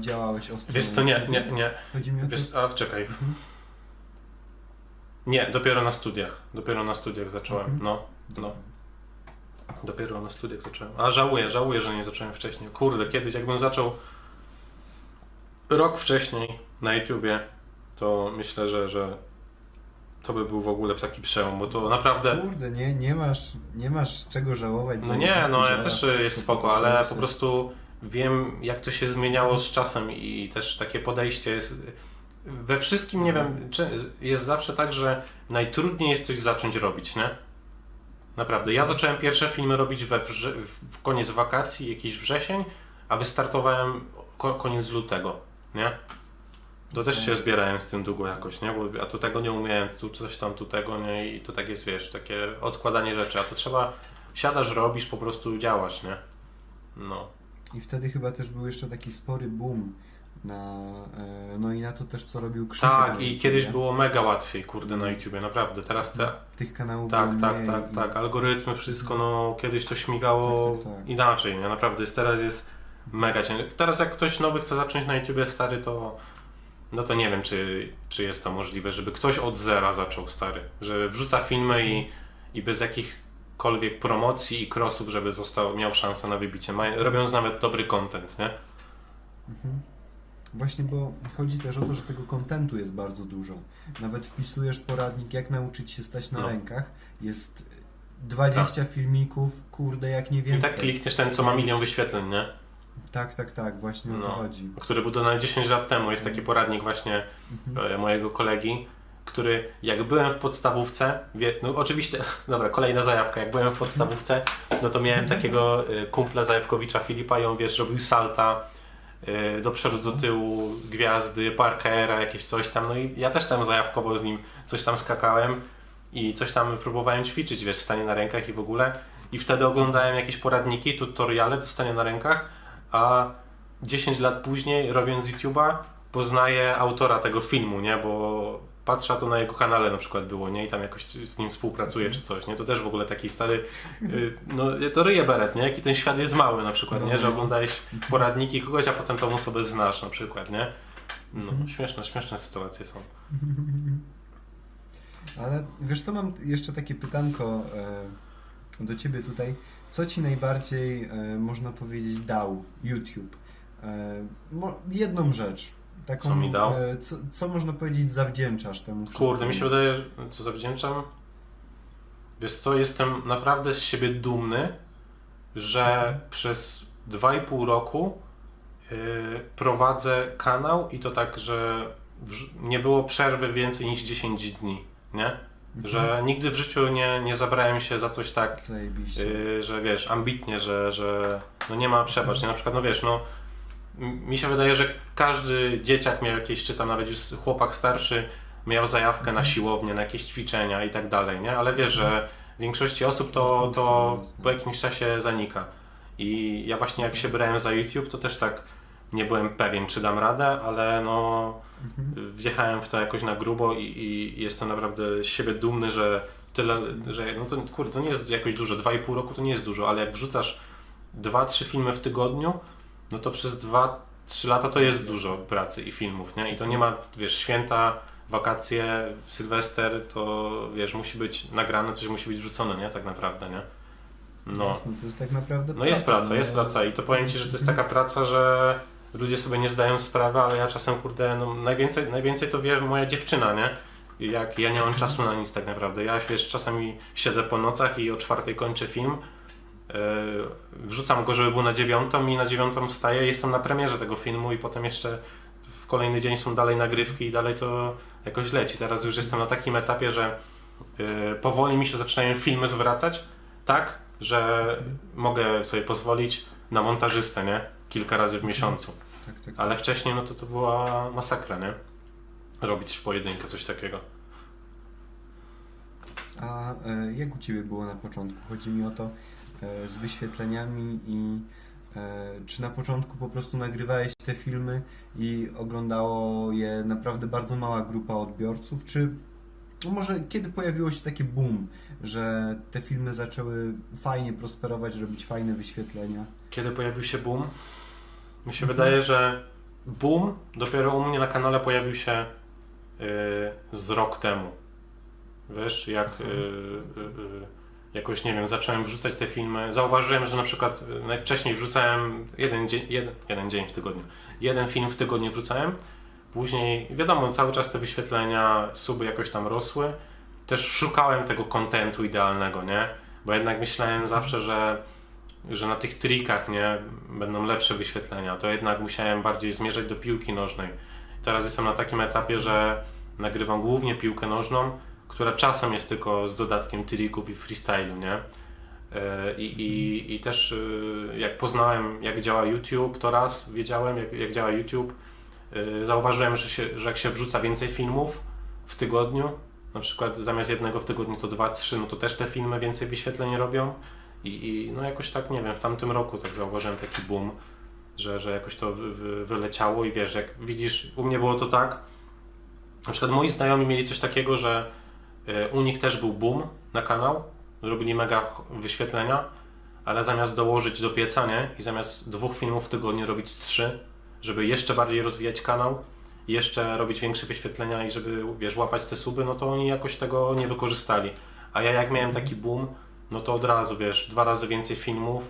działałeś ostro. Wiesz co, nie, nie, nie. Chodzi mi o to, Wiesz, a czekaj. Mhm. Nie, dopiero na studiach. Dopiero na studiach zacząłem. Mhm. No, no. Dopiero na studiach zacząłem. A żałuję, żałuję, że nie zacząłem wcześniej. Kurde, kiedyś jakbym zaczął rok wcześniej na YouTubie, to myślę, że, że to by był w ogóle taki przełom, bo to naprawdę... Kurde, nie, nie masz, nie masz czego żałować. No nie, no ja też jest spoko, ale po prostu wiem jak to się zmieniało z czasem i też takie podejście jest... We wszystkim, nie wiem, jest zawsze tak, że najtrudniej jest coś zacząć robić, nie? Naprawdę. Ja zacząłem pierwsze filmy robić we w koniec wakacji, jakiś wrzesień, a wystartowałem ko- koniec lutego, nie? To też się zbierałem z tym długo jakoś, nie? Bo, a tu tego nie umiałem, tu coś tam, tu tego nie i to tak jest, wiesz, takie odkładanie rzeczy, a to trzeba, siadasz, robisz, po prostu działasz, nie? No. I wtedy chyba też był jeszcze taki spory boom na, e, no i na to też co robił Krzysiek. Tak, i kiedyś było mega łatwiej, kurde, na YouTubie, naprawdę. Teraz te, Tych kanałów Tak, tak, tak, i- tak. Algorytmy, wszystko, no kiedyś to śmigało Tak, tak, tak. inaczej, nie? Naprawdę jest, teraz jest mega ciężko. Teraz jak ktoś nowy chce zacząć na YouTubie stary, to no to nie wiem, czy, czy jest to możliwe, żeby ktoś od zera zaczął stary, że wrzuca filmy i, i bez jakichkolwiek promocji i crossów, żeby został, miał szansę na wybicie, robiąc nawet dobry content, nie? Mhm. Właśnie, bo chodzi też o to, że tego kontentu jest bardzo dużo. Nawet wpisujesz poradnik, jak nauczyć się stać na No. rękach. Jest 20 filmików, kurde, jak nie I więcej. tak klikniesz ten, co ma milion wyświetleń, nie? Tak, tak, tak, właśnie o to No. chodzi. który był dodany 10 lat temu. Jest taki poradnik właśnie Mhm. e, mojego kolegi, który jak byłem w podstawówce, wie, no oczywiście, dobra, kolejna zajawka, jak byłem w podstawówce, no to miałem takiego e, kumpla Zajawkowicza Filipa i on wiesz, robił salta e, do przodu, do tyłu, gwiazdy, parkera, jakieś coś tam, no i ja też tam zajawkowo z nim coś tam skakałem i coś tam próbowałem ćwiczyć, wiesz, stanie na rękach i w ogóle i wtedy oglądałem jakieś poradniki, tutoriale do stania na rękach, a 10 lat później robiąc YouTube'a poznaję autora tego filmu, nie, bo patrzę to na jego kanale na przykład było, nie, i tam jakoś z nim współpracuję czy coś, nie, to też w ogóle taki stary, y, no to ryje beret, nie, jaki ten świat jest mały na przykład, nie, że oglądałeś poradniki kogoś, a potem tą osobę znasz na przykład, nie. No, śmieszne, śmieszne sytuacje są. Ale wiesz co, mam jeszcze takie pytanko e, do ciebie tutaj. Co ci najbardziej, e, można powiedzieć, dał YouTube? E, mo, jedną rzecz. Taką, Co mi dał? E, co, co można powiedzieć zawdzięczasz temu wszystkiemu? Kurde, mi się wydaje, że co zawdzięczam? Wiesz co, jestem naprawdę z siebie dumny, że przez 2,5 roku yy, prowadzę kanał i to tak, że nie było przerwy więcej niż 10 dni, nie? Mhm. Że nigdy w życiu nie, nie zabrałem się za coś tak. Yy, że wiesz, ambitnie, że, że no nie ma przebacz, nie? Na przykład, no wiesz, no mi się wydaje, że każdy dzieciak miał jakieś, czy tam nawet już chłopak starszy, miał zajawkę na siłownię, na jakieś ćwiczenia i tak dalej, nie? Ale wiesz, że w większości osób to, to po jakimś czasie zanika. I ja właśnie jak się brałem za YouTube, to też tak nie byłem pewien, czy dam radę, ale no Mhm. Wjechałem w to jakoś na grubo i, i jestem naprawdę z siebie dumny, że tyle, że no to kurde, to nie jest jakoś dużo, 2,5 roku to nie jest dużo, ale jak wrzucasz 2-3 filmy w tygodniu, no to przez 2-3 lata to jest dużo pracy i filmów, nie? I to nie ma, wiesz, święta, wakacje, sylwester, to wiesz, musi być nagrane, coś musi być wrzucone, nie? Tak naprawdę, nie? No. Jasne, to jest tak naprawdę No jest praca, no. jest praca i to powiem Ci, że to jest taka praca, że ludzie sobie nie zdają sprawy, ale ja czasem, kurde, no najwięcej, najwięcej to wie moja dziewczyna, nie? Jak ja nie mam czasu na nic tak naprawdę. Ja wiesz, czasami siedzę po nocach i o czwartej kończę film, yy, wrzucam go, żeby był na dziewiątą i na dziewiątą wstaję, jestem na premierze tego filmu i potem jeszcze w kolejny dzień są dalej nagrywki i dalej to jakoś leci. Teraz już jestem na takim etapie, że yy, powoli mi się zaczynają filmy zwracać, tak, że mogę sobie pozwolić na montażystę, nie? Kilka razy w miesiącu. Tak, tak. Ale wcześniej no to to była masakra, nie? Robić w pojedynkę coś takiego. A e, jak u Ciebie było na początku? Chodzi mi o to e, z wyświetleniami i e, czy na początku po prostu nagrywałeś te filmy i oglądało je naprawdę bardzo mała grupa odbiorców, czy no może kiedy pojawiło się takie boom, że te filmy zaczęły fajnie prosperować, robić fajne wyświetlenia? Kiedy pojawił się boom? Mi się wydaje, że boom dopiero u mnie na kanale pojawił się yy, z rok temu. Wiesz, jak yy, yy, jakoś, nie wiem, zacząłem wrzucać te filmy. Zauważyłem, że na przykład yy, najwcześniej wrzucałem jeden dzień, jeden, jeden dzień w tygodniu. Jeden film w tygodniu wrzucałem. Później, wiadomo, cały czas te wyświetlenia, suby jakoś tam rosły. Też szukałem tego kontentu idealnego, nie? Bo jednak myślałem zawsze, że że na tych trikach nie będą lepsze wyświetlenia, to jednak musiałem bardziej zmierzać do piłki nożnej. Teraz jestem na takim etapie, że nagrywam głównie piłkę nożną, która czasem jest tylko z dodatkiem trików i freestylu, nie? E, I, i, I też e, jak poznałem, jak działa YouTube, to raz wiedziałem, jak, jak działa YouTube. E, Zauważyłem, że, się, że jak się wrzuca więcej filmów w tygodniu, na przykład zamiast jednego w tygodniu to dwa, trzy, no to też te filmy więcej wyświetleń robią. I, I no jakoś tak, nie wiem, w tamtym roku tak zauważyłem taki boom, że, że jakoś to wy, wy, wyleciało i wiesz, jak widzisz, u mnie było to tak, na przykład moi znajomi mieli coś takiego, że y, u nich też był boom na kanał, robili mega wyświetlenia, ale zamiast dołożyć do pieca, nie, i zamiast dwóch filmów w tygodniu robić trzy, żeby jeszcze bardziej rozwijać kanał, jeszcze robić większe wyświetlenia i żeby, wiesz, łapać te suby, no to oni jakoś tego nie wykorzystali. A ja jak miałem taki boom, no to od razu, wiesz, dwa razy więcej filmów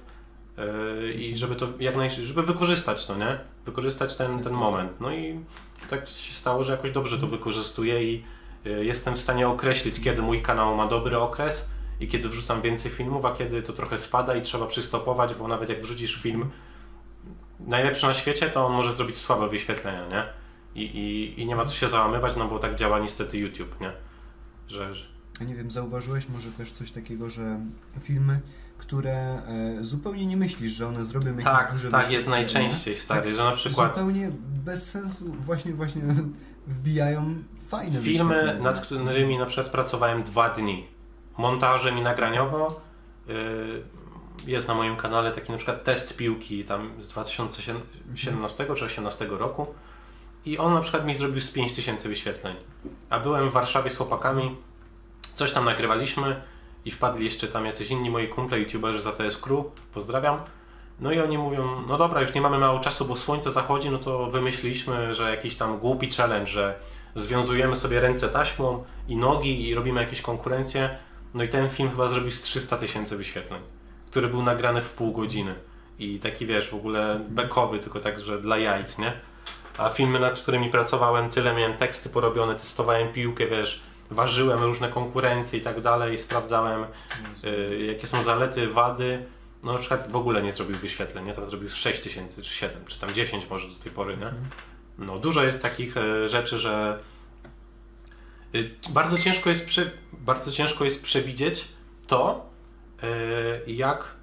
yy, i żeby to jak naj... żeby wykorzystać to, nie? Wykorzystać ten, ten moment. No i tak się stało, że jakoś dobrze to wykorzystuję i yy, jestem w stanie określić, kiedy mój kanał ma dobry okres i kiedy wrzucam więcej filmów, a kiedy to trochę spada i trzeba przystopować, bo nawet jak wrzucisz film najlepszy na świecie, to on może zrobić słabe wyświetlenia, nie? I, i, I nie ma co się załamywać, no bo tak działa niestety YouTube, nie? Że, nie wiem, zauważyłeś może też coś takiego, że filmy, które e, zupełnie nie myślisz, że one zrobią jakieś tak, duże tak jest najczęściej stary, że na przykład Zupełnie bez sensu właśnie właśnie wbijają fajne filmy, nad którymi na przykład pracowałem dwa dni, montażem i nagraniowo, yy, jest na moim kanale taki na przykład test piłki tam z 2017 czy 2018 roku i on na przykład mi zrobił z 5000 wyświetleń. A byłem w Warszawie z chłopakami, coś tam nagrywaliśmy i wpadli jeszcze tam jacyś inni moi kumple, youtuberzy z ATS Crew, pozdrawiam. No i oni mówią, no dobra, już nie mamy mało czasu, bo słońce zachodzi, no to wymyśliliśmy, że jakiś tam głupi challenge, że związujemy sobie ręce taśmą i nogi i robimy jakieś konkurencje. No i ten film chyba zrobił z 300 tysięcy wyświetleń, który był nagrany w pół godziny. I taki wiesz, w ogóle bekowy, tylko tak, że dla jajc, nie? A filmy, nad którymi pracowałem, tyle miałem teksty porobione, testowałem piłkę, wiesz, ważyłem różne konkurencje i tak dalej, sprawdzałem y, jakie są zalety, wady. No na przykład w ogóle nie zrobił wyświetleń, nie? Tam zrobił 6 tysięcy czy 7, czy tam 10 może do tej pory, nie? No dużo jest takich e, rzeczy, że y, bardzo ciężko jest, prze, bardzo ciężko jest przewidzieć to, e, jak,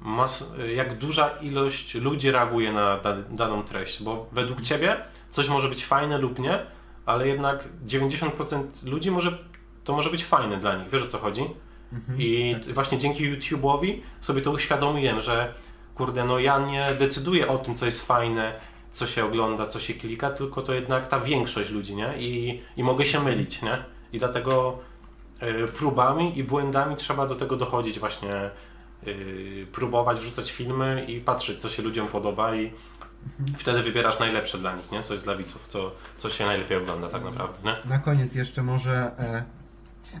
mas, jak duża ilość ludzi reaguje na da, daną treść, bo według Ciebie coś może być fajne lub nie, ale jednak 90% ludzi może, to może być fajne dla nich, wiesz o co chodzi? Mhm, I tak. właśnie dzięki YouTube'owi sobie to uświadomiłem, że kurde, no ja nie decyduję o tym, co jest fajne, co się ogląda, co się klika, tylko to jednak ta większość ludzi, nie? I, i mogę się mylić, nie? I dlatego y, próbami i błędami trzeba do tego dochodzić właśnie, y, próbować wrzucać filmy i patrzeć, co się ludziom podoba i wtedy wybierasz najlepsze dla nich, nie? Co jest dla widzów, co, co się najlepiej ogląda tak naprawdę, nie? Na koniec jeszcze może e,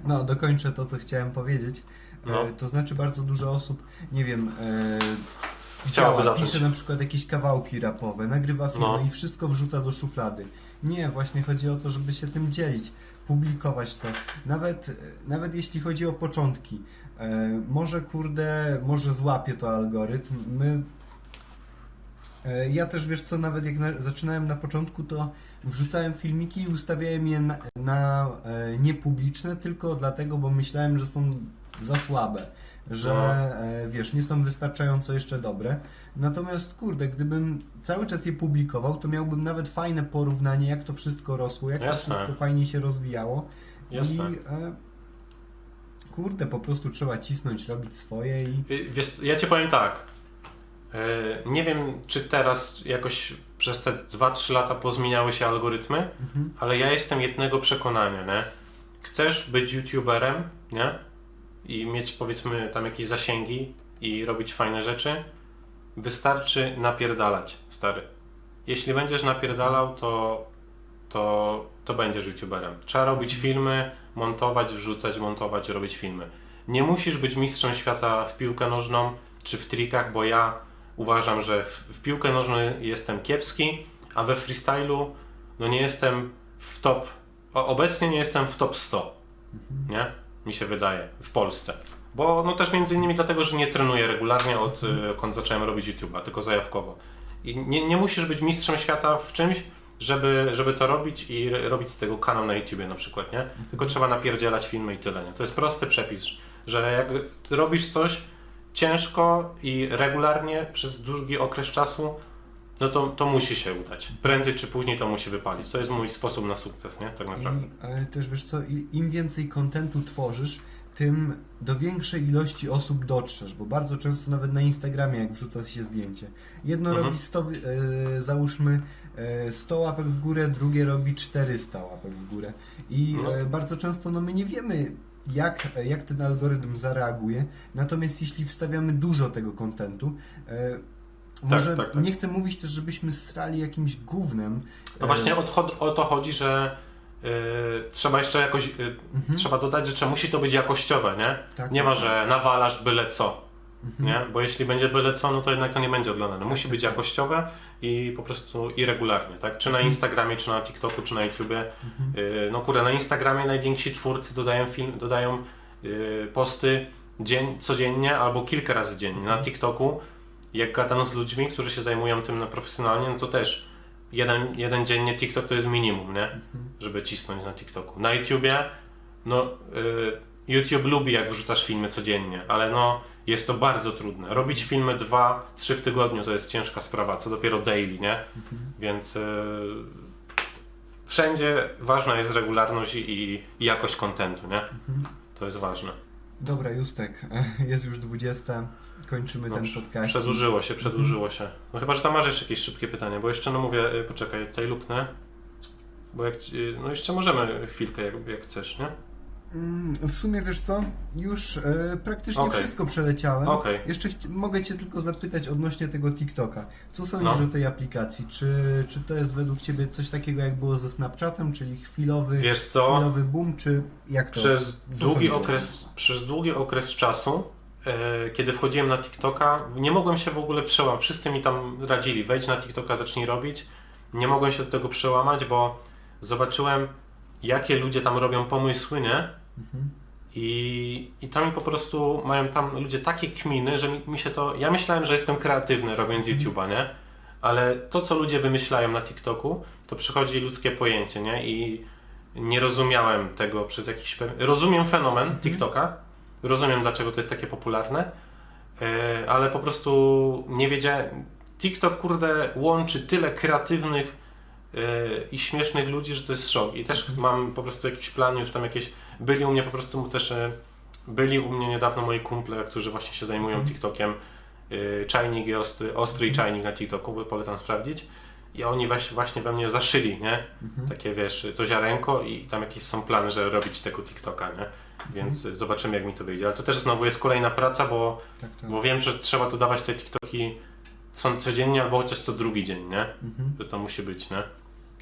no dokończę to, co chciałem powiedzieć. E, No. To znaczy bardzo dużo osób, nie wiem, e, Chciałaby działa, pisze na przykład jakieś kawałki rapowe, nagrywa filmy No. i wszystko wrzuca do szuflady. Nie, właśnie chodzi o to, żeby się tym dzielić, publikować to. Nawet, e, nawet jeśli chodzi o początki. Może kurde, może złapie to algorytm. My Ja też wiesz co, nawet jak na, zaczynałem na początku, to wrzucałem filmiki i ustawiałem je na, na e, niepubliczne tylko dlatego, bo myślałem, że są za słabe, że No. e, wiesz, nie są wystarczająco jeszcze dobre. Natomiast kurde, gdybym cały czas je publikował, to miałbym nawet fajne porównanie, jak to wszystko rosło, jak Jasne. to wszystko fajnie się rozwijało. Jasne. I e, kurde, po prostu trzeba cisnąć, robić swoje i Y, Wiesz, ja ci powiem tak. E, Nie wiem, czy teraz jakoś przez te 2-3 lata pozmieniały się algorytmy, mhm. ale ja jestem jednego przekonania, nie? Chcesz być youtuberem, nie? I mieć powiedzmy tam jakieś zasięgi i robić fajne rzeczy, wystarczy napierdalać, stary. Jeśli będziesz napierdalał, to, to, to będziesz youtuberem. Trzeba robić filmy, montować, wrzucać, montować, robić filmy. Nie musisz być mistrzem świata w piłkę nożną czy w trikach, bo ja uważam, że w, w piłkę nożną jestem kiepski, a we freestylu no nie jestem w top. Obecnie nie jestem w top 100. Nie? Mi się wydaje. W Polsce. Bo no też między innymi dlatego, że nie trenuję regularnie od odkąd zacząłem robić YouTube'a, tylko zajawkowo. I nie, nie musisz być mistrzem świata w czymś, żeby, żeby to robić i robić z tego kanał na YouTubie na przykład, nie? Tylko trzeba napierdzielać filmy i tyle, nie? To jest prosty przepis, że jak robisz coś ciężko i regularnie przez długi okres czasu, no to, to musi się udać. Prędzej czy później to musi wypalić. To jest mój sposób na sukces, nie? Tak naprawdę. I e, też wiesz co, im więcej kontentu tworzysz, tym do większej ilości osób dotrzesz, bo bardzo często nawet na Instagramie, jak wrzuca się zdjęcie, jedno Mhm. robi 100, wy- e, załóżmy e, 100 łapek w górę, drugie robi 400 łapek w górę. I No. e, bardzo często no, my nie wiemy, jak, jak ten algorytm zareaguje, natomiast jeśli wstawiamy dużo tego kontentu, e, może tak, tak. nie chcę mówić też, żebyśmy strali jakimś gównem. No e, właśnie o, to- o to chodzi, że y, trzeba jeszcze jakoś, Mhm. trzeba dodać, że musi to być jakościowe, nie? Tak, nie tak, ma, tak. że nawalasz byle co, Mhm. nie? Bo jeśli będzie byle co, no to jednak to nie będzie oglądane. Musi tak, być tak. jakościowe i po prostu i regularnie, tak? Czy na Mhm. Instagramie, czy na TikToku, czy na YouTubie. Mhm. Y, No kurde, na Instagramie najwięksi twórcy dodają film, dodają y, posty dzień, codziennie albo kilka razy dziennie. Na TikToku jak gadam z ludźmi, którzy się zajmują tym na profesjonalnie, no to też jeden, jeden dziennie TikTok to jest minimum, nie? Żeby cisnąć na TikToku. Na YouTubie, no y, YouTube lubi jak wrzucasz filmy codziennie, ale no jest to bardzo trudne. Robić filmy dwa, trzy w tygodniu to jest ciężka sprawa, co dopiero daily, nie? Więc y, wszędzie ważna jest regularność i, i jakość kontentu, nie? To jest ważne. Dobra, Justek, jest już 20. Kończymy No, ten podcast. Przedłużyło się, przedłużyło się. No chyba, że tam masz jeszcze jakieś szybkie pytanie, bo jeszcze no mówię, y, poczekaj, tutaj luknę. Bo jak, ci- no jeszcze możemy chwilkę, jak, jak chcesz, nie? Mm, W sumie wiesz co? Już e, praktycznie Okej. wszystko przeleciałem. Okej. Jeszcze mogę Cię tylko zapytać odnośnie tego TikToka. Co sądzisz No. o tej aplikacji? Czy, czy to jest według Ciebie coś takiego jak było ze Snapchatem, czyli chwilowy, Wiesz co? chwilowy boom, czy jak to? Przez co długi, okres, przez długi okres czasu, e, kiedy wchodziłem na TikToka, nie mogłem się w ogóle przełamać. Wszyscy mi tam radzili, wejdź na TikToka, zacznij robić. Nie mogłem się do tego przełamać, bo zobaczyłem, jakie ludzie tam robią pomysły, nie? Mhm. I, I tam po prostu mają tam ludzie takie kminy, że mi, mi się to. Ja myślałem, że jestem kreatywny robiąc YouTube'a, nie? Ale to, co ludzie wymyślają na TikToku, to przychodzi ludzkie pojęcie, nie? I nie rozumiałem tego przez jakiś. Rozumiem fenomen TikToka, rozumiem dlaczego to jest takie popularne, e, ale po prostu nie wiedziałem. TikTok, kurde, łączy tyle kreatywnych i śmiesznych ludzi, że to jest szok. I też mam po prostu jakiś plan, już tam jakieś. Byli u mnie po prostu też. e, Byli u mnie niedawno moi kumple, którzy właśnie się zajmują Mhm. TikTokiem. e, Czajnik i ostry, ostry i czajnik na TikToku, bo polecam sprawdzić. I oni właśnie, we mnie zaszyli, nie? Mhm. Takie wiesz, to ziarenko i tam jakieś są plany, żeby robić tego TikToka, nie? Więc Mhm. y, zobaczymy jak mi to wyjdzie. Ale to też znowu jest kolejna praca, bo, Tak, tak. bo wiem, że trzeba tu dawać te TikToki co, codziennie albo chociaż co drugi dzień, nie? Mhm. Że to musi być, nie?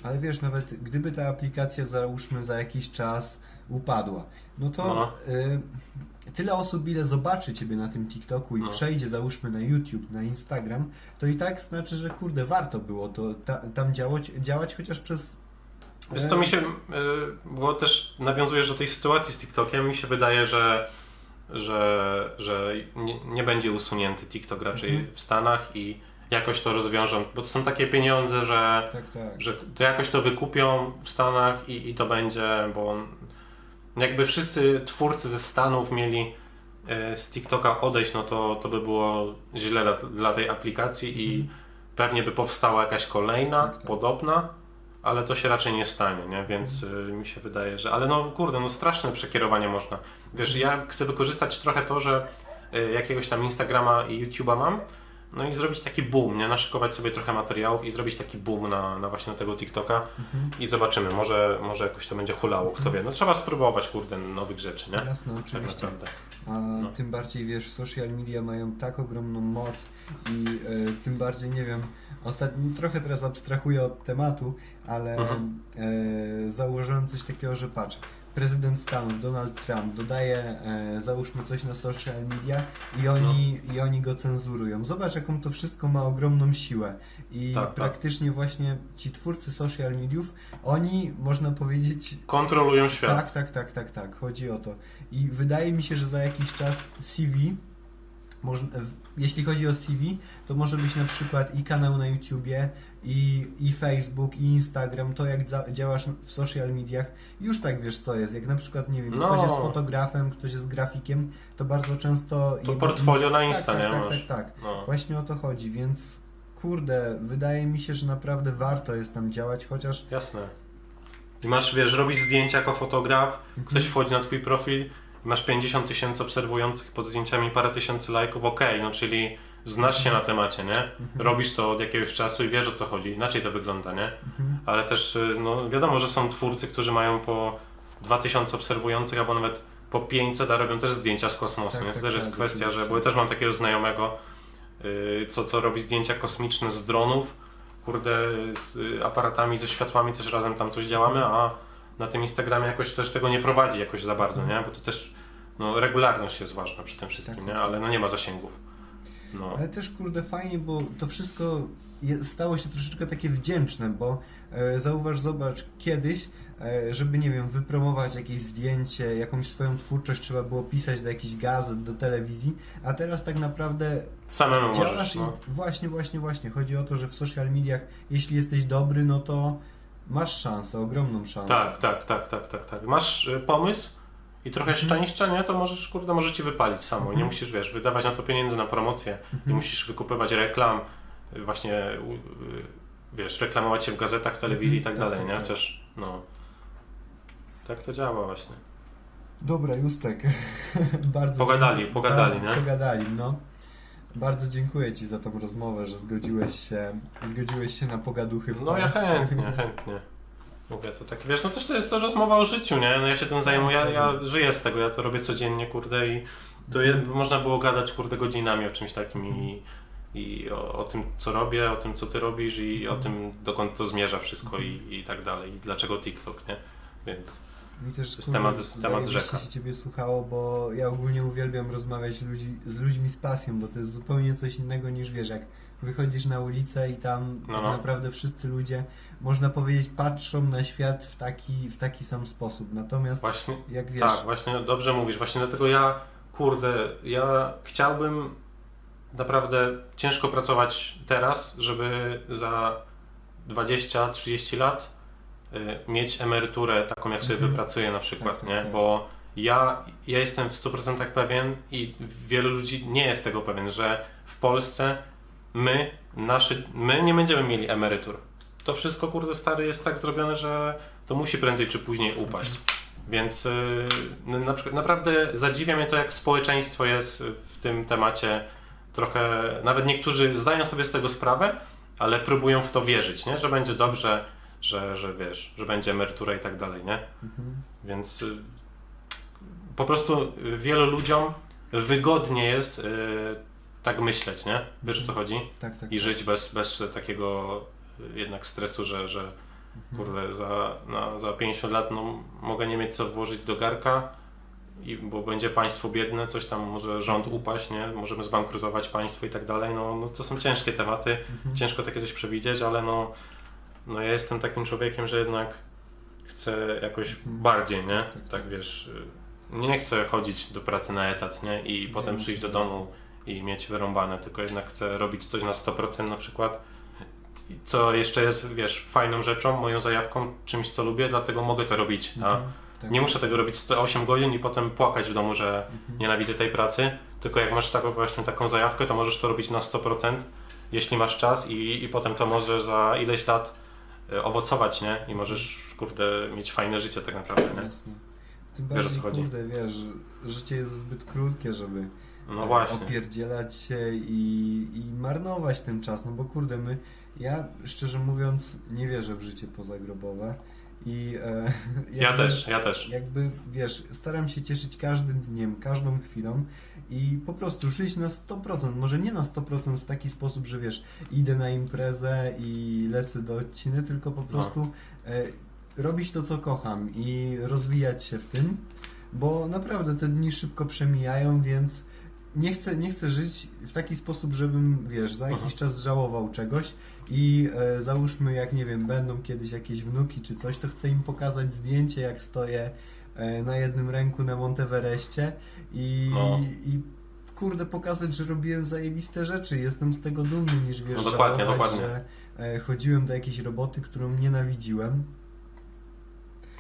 Ale wiesz, nawet gdyby ta aplikacja załóżmy za jakiś czas upadła, no to No. y, tyle osób, ile zobaczy Ciebie na tym TikToku i No. przejdzie załóżmy na YouTube, na Instagram, to i tak znaczy, że kurde, warto było to ta, tam działać, działać chociaż przez... Wiesz e, co mi się, y, bo też nawiązujesz do tej sytuacji z TikTokiem, mi się wydaje, że, że, że nie, nie będzie usunięty TikTok raczej Mhm. w Stanach i jakoś to rozwiążą, bo to są takie pieniądze, że Tak, tak. że to jakoś to wykupią w Stanach i, i to będzie, bo jakby wszyscy twórcy ze Stanów mieli e, z TikToka odejść, no to, to by było źle dla, dla tej aplikacji i pewnie by powstała jakaś kolejna, Mhm. Tak, tak. podobna, ale to się raczej nie stanie, nie? Więc e, mi się wydaje, że... Ale no kurde, no straszne przekierowanie można. Wiesz, ja chcę wykorzystać trochę to, że e, jakiegoś tam Instagrama i YouTube'a mam, no i zrobić taki boom, nie? Naszykować sobie trochę materiałów i zrobić taki boom na, na właśnie na tego TikToka Mhm. i zobaczymy, może, może jakoś to będzie hulało, kto wie. No trzeba spróbować, kurde, nowych rzeczy, nie? Jasne, Tak oczywiście. naprawdę. A tym bardziej wiesz, social media mają tak ogromną moc i e, tym bardziej nie wiem, ostatnio trochę teraz abstrahuję od tematu, ale Mhm. e, założyłem coś takiego, że patrz, prezydent Stanów Donald Trump dodaje e, załóżmy coś na social media i oni, No. i oni go cenzurują. Zobacz jaką to wszystko ma ogromną siłę i Tak, tak. praktycznie właśnie ci twórcy social mediów, oni można powiedzieć Kontrolują świat. tak, tak, tak, tak, tak. Chodzi o to. I wydaje mi się, że za jakiś czas CV, jeśli chodzi o CV, to może być na przykład i kanał na YouTubie, i, i Facebook, i Instagram, to jak za, działasz w social mediach, już tak wiesz co jest. Jak na przykład, nie wiem, No. ktoś jest fotografem, ktoś jest grafikiem, to bardzo często... To portfolio na tak, Insta, tak, nie? tak, Masz. tak, tak. No. Właśnie o to chodzi, więc kurde, wydaje mi się, że naprawdę warto jest tam działać, chociaż Jasne. I masz, wiesz, robisz zdjęcia jako fotograf, Mhm. ktoś wchodzi na twój profil, masz 50 tysięcy obserwujących pod zdjęciami, parę tysięcy lajków, okej, no czyli znasz się na temacie, nie? Mhm. Robisz to od jakiegoś czasu i wiesz o co chodzi, inaczej to wygląda, nie? Mhm. Ale też, y, no wiadomo, że są twórcy, którzy mają po 2000 obserwujących, albo nawet po 500, a robią też zdjęcia z kosmosu, Tak, nie? To tak, też jest tak, kwestia, że, bo ja też mam takiego znajomego, y, co, co robi zdjęcia kosmiczne z dronów, kurde, z aparatami, ze światłami też razem tam coś działamy, a na tym Instagramie jakoś też tego nie prowadzi jakoś za bardzo, nie? Bo to też, no regularność jest ważna przy tym wszystkim, Tak, nie? tak, Ale no nie ma zasięgów. No. Ale też kurde fajnie, bo to wszystko stało się troszeczkę takie wdzięczne, bo e, zauważ, zobacz, kiedyś, e, żeby, nie wiem, wypromować jakieś zdjęcie, jakąś swoją twórczość, trzeba było pisać do jakichś gazet, do telewizji, a teraz tak naprawdę Samemu działasz możesz. i No. właśnie, właśnie, właśnie. Chodzi o to, że w social mediach, jeśli jesteś dobry, no to masz szansę, ogromną szansę. Tak, tak, tak, tak, tak, tak. Masz y, pomysł i trochę szczęścia, nie? To możesz, kurde, może ci wypalić samo. Mhm. Nie musisz, wiesz, wydawać na to pieniędzy na promocję. Nie Mhm. musisz wykupywać reklam, y, właśnie, u- y, wiesz, reklamować się w gazetach, telewizji i tak Mhm. dalej, Tak, nie? tak, tak. Chociaż, no, tak to działa właśnie. Dobra, Justek. bardzo Pogadali, dziękuję- pogadali, bardzo- nie? Pogadali, no. Bardzo dziękuję Ci za tą rozmowę, że zgodziłeś się, zgodziłeś się na pogaduchy w No ja chętnie, chętnie. Mówię to tak, wiesz, no też to jest to rozmowa o życiu, nie? No ja się tym zajmuję, ja, ja żyję z tego, ja to robię codziennie, kurde i to je, można było gadać, kurde, godzinami o czymś takim i, i o, o tym, co robię, o tym, co ty robisz i o tym, dokąd to zmierza wszystko i, i tak dalej i dlaczego TikTok, nie? Więc Mi też jest kurde, temat- z- temat rzeka. się Ciebie słuchało, bo ja ogólnie uwielbiam rozmawiać z, ludzi, z ludźmi z pasją, bo to jest zupełnie coś innego niż wiesz, jak wychodzisz na ulicę i tam No, tak no. naprawdę wszyscy ludzie, można powiedzieć, patrzą na świat w taki, w taki sam sposób. Natomiast właśnie, jak wiesz, tak, właśnie dobrze mówisz, właśnie dlatego ja, kurde, ja chciałbym naprawdę ciężko pracować teraz, żeby za 20-30 lat y, mieć emeryturę taką, jak sobie Mhm. wypracuję na przykład, Tak, tak, nie? tak. Bo ja, ja jestem w 100% pewien i wielu ludzi nie jest tego pewien, że w Polsce my, naszy, my nie będziemy mieli emerytur. To wszystko, kurde, stary, jest tak zrobione, że to musi prędzej czy później upaść. Więc y, no, na naprawdę zadziwia mnie to, jak społeczeństwo jest w tym temacie trochę, nawet niektórzy zdają sobie z tego sprawę, ale próbują w to wierzyć, nie? że będzie dobrze, że, że wiesz, że będzie emerytura i tak dalej, nie? mhm. Więc y, po prostu wielu ludziom wygodnie jest y, tak myśleć, nie? Wiesz o co chodzi? tak, tak. I żyć bez, bez takiego jednak stresu, że, że kurde, za, na, za 50 lat no, mogę nie mieć co włożyć do garka, i, bo będzie państwo biedne, coś tam może rząd upaść, nie? Możemy zbankrutować państwo i tak dalej. No, no to są ciężkie tematy, Mhm. ciężko takie coś przewidzieć, ale no, no ja jestem takim człowiekiem, że jednak chcę jakoś Mhm. bardziej, nie? tak, tak. Tak wiesz, nie chcę chodzić do pracy na etat, nie? I potem wiem, przyjść do domu i mieć wyrąbane, tylko jednak chcę robić coś na 100% na przykład. Co jeszcze jest, wiesz, fajną rzeczą, moją zajawką, czymś co lubię, dlatego mogę to robić. A Mhm. Tak. nie muszę tego robić 108 godzin i potem płakać w domu, że Mhm. nienawidzę tej pracy, tylko jak masz taką właśnie taką zajawkę, to możesz to robić na 100%, jeśli masz czas i, i potem to możesz za ileś lat e, owocować, nie? I możesz, kurde, mieć fajne życie tak naprawdę, nie? Jasne. Tym Wiesz, bardziej, chodzi. kurde, wiesz, życie jest zbyt krótkie, żeby No właśnie. opierdzielać się i, i marnować ten czas, no bo kurde, my, ja szczerze mówiąc nie wierzę w życie pozagrobowe i e, Ja jakby- też, ja też. Jakby, wiesz, staram się cieszyć każdym dniem, każdą chwilą i po prostu żyć na 100%, może nie na 100% w taki sposób, że wiesz, idę na imprezę i lecę do odciny, tylko po prostu e, robić to, co kocham i rozwijać się w tym, bo naprawdę te dni szybko przemijają, więc nie chcę, nie chcę żyć w taki sposób, żebym, wiesz, za jakiś Mhm. czas żałował czegoś i e, załóżmy, jak nie wiem, będą kiedyś jakieś wnuki czy coś, to chcę im pokazać zdjęcie, jak stoję e, na jednym ręku na Monteverestie i, No. i kurde, pokazać, że robiłem zajebiste rzeczy. Jestem z tego dumny, niż wiesz, No dokładnie, żałować, dokładnie. że e, chodziłem do jakiejś roboty, którą nienawidziłem.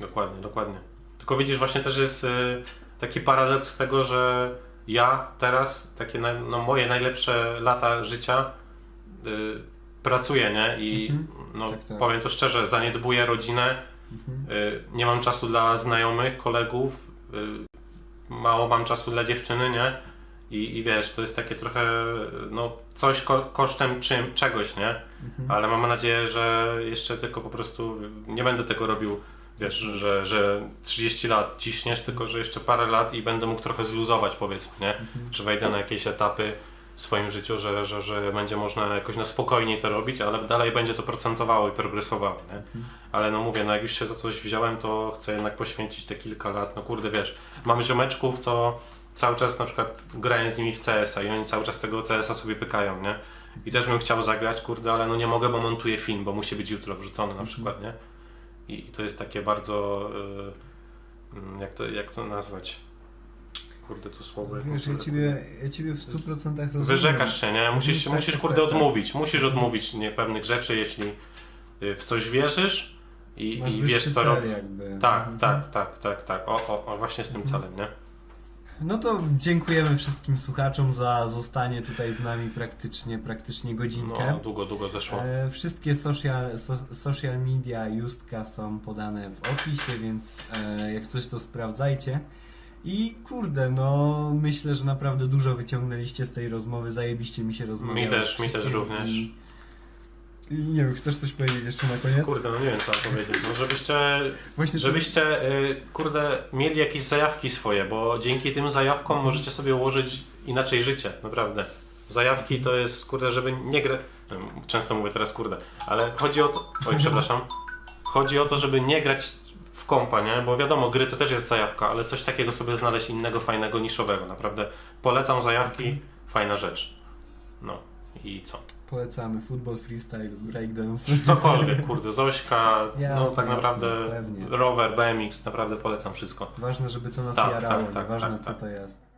Dokładnie, dokładnie. Tylko widzisz, właśnie też jest y, taki paradoks tego, że ja teraz, takie no, moje najlepsze lata życia y, pracuję, nie? I Mhm. no, Tak, tak. powiem to szczerze, zaniedbuję rodzinę, Mhm. y, nie mam czasu dla znajomych, kolegów, y, mało mam czasu dla dziewczyny, nie? I, I wiesz, to jest takie trochę, no, coś ko kosztem czym, czegoś, nie? Mhm. Ale mam nadzieję, że jeszcze tylko po prostu nie będę tego robił, wiesz, że, że 30 lat ciśniesz, tylko że jeszcze parę lat i będę mógł trochę zluzować, powiedzmy, nie? Mhm. Że wejdę na jakieś etapy w swoim życiu, że, że, że będzie można jakoś na spokojniej to robić, ale dalej będzie to procentowało i progresowało, nie? Mhm. Ale no mówię, no jak już się to coś wziąłem, to chcę jednak poświęcić te kilka lat, no kurde, wiesz, mamy ziomeczków, co cały czas na przykład grają z nimi w CS-a i oni cały czas tego CS-a sobie pykają, nie? i też bym chciał zagrać, kurde, ale no nie mogę, bo montuję film, bo musi być jutro wrzucony Mhm. na przykład, nie? I to jest takie bardzo, y, mm, jak to, jak to nazwać? Kurde, to słowo. Wiesz, ja ciebie, ja ciebie w 100% rozumiem. Wyrzekasz się, nie? Musisz, Tak, musisz tak, kurde tak, tak. odmówić, musisz odmówić nie, pewnych rzeczy, jeśli y, w coś wierzysz i, i wiesz co robisz. Tak, Mhm. tak, tak, tak, tak. O, o, o właśnie z tym Mhm. celem, nie? No to dziękujemy wszystkim słuchaczom za zostanie tutaj z nami praktycznie, praktycznie godzinkę. No, długo, długo zeszło. E, wszystkie social, so, social media Justka są podane w opisie, więc e, jak coś to sprawdzajcie. I kurde, no myślę, że naprawdę dużo wyciągnęliście z tej rozmowy, zajebiście mi się rozmawiało. Mi też, mi też również. I nie wiem, chcesz coś powiedzieć jeszcze na koniec? Kurde, no nie wiem co mam powiedzieć. No, żebyście, Właśnie żebyście y, kurde, mieli jakieś zajawki swoje, bo dzięki tym zajawkom możecie sobie ułożyć inaczej życie, naprawdę. Zajawki to jest, kurde, żeby nie grać. Często mówię teraz kurde, ale chodzi o to. Oj, przepraszam. Chodzi o to, żeby nie grać w kompa, nie? Bo wiadomo, gry to też jest zajawka, ale coś takiego sobie znaleźć innego, fajnego, niszowego. Naprawdę polecam zajawki, fajna rzecz. No i co? Polecamy futbol, freestyle, breakdance. Cokolwiek, kurde, Zośka, no Jasne, tak jasne, naprawdę pewnie. rower, BMX, naprawdę polecam wszystko. Ważne, żeby to nas Tak, jarało, tak, tak, nieważne tak, co tak. to jest.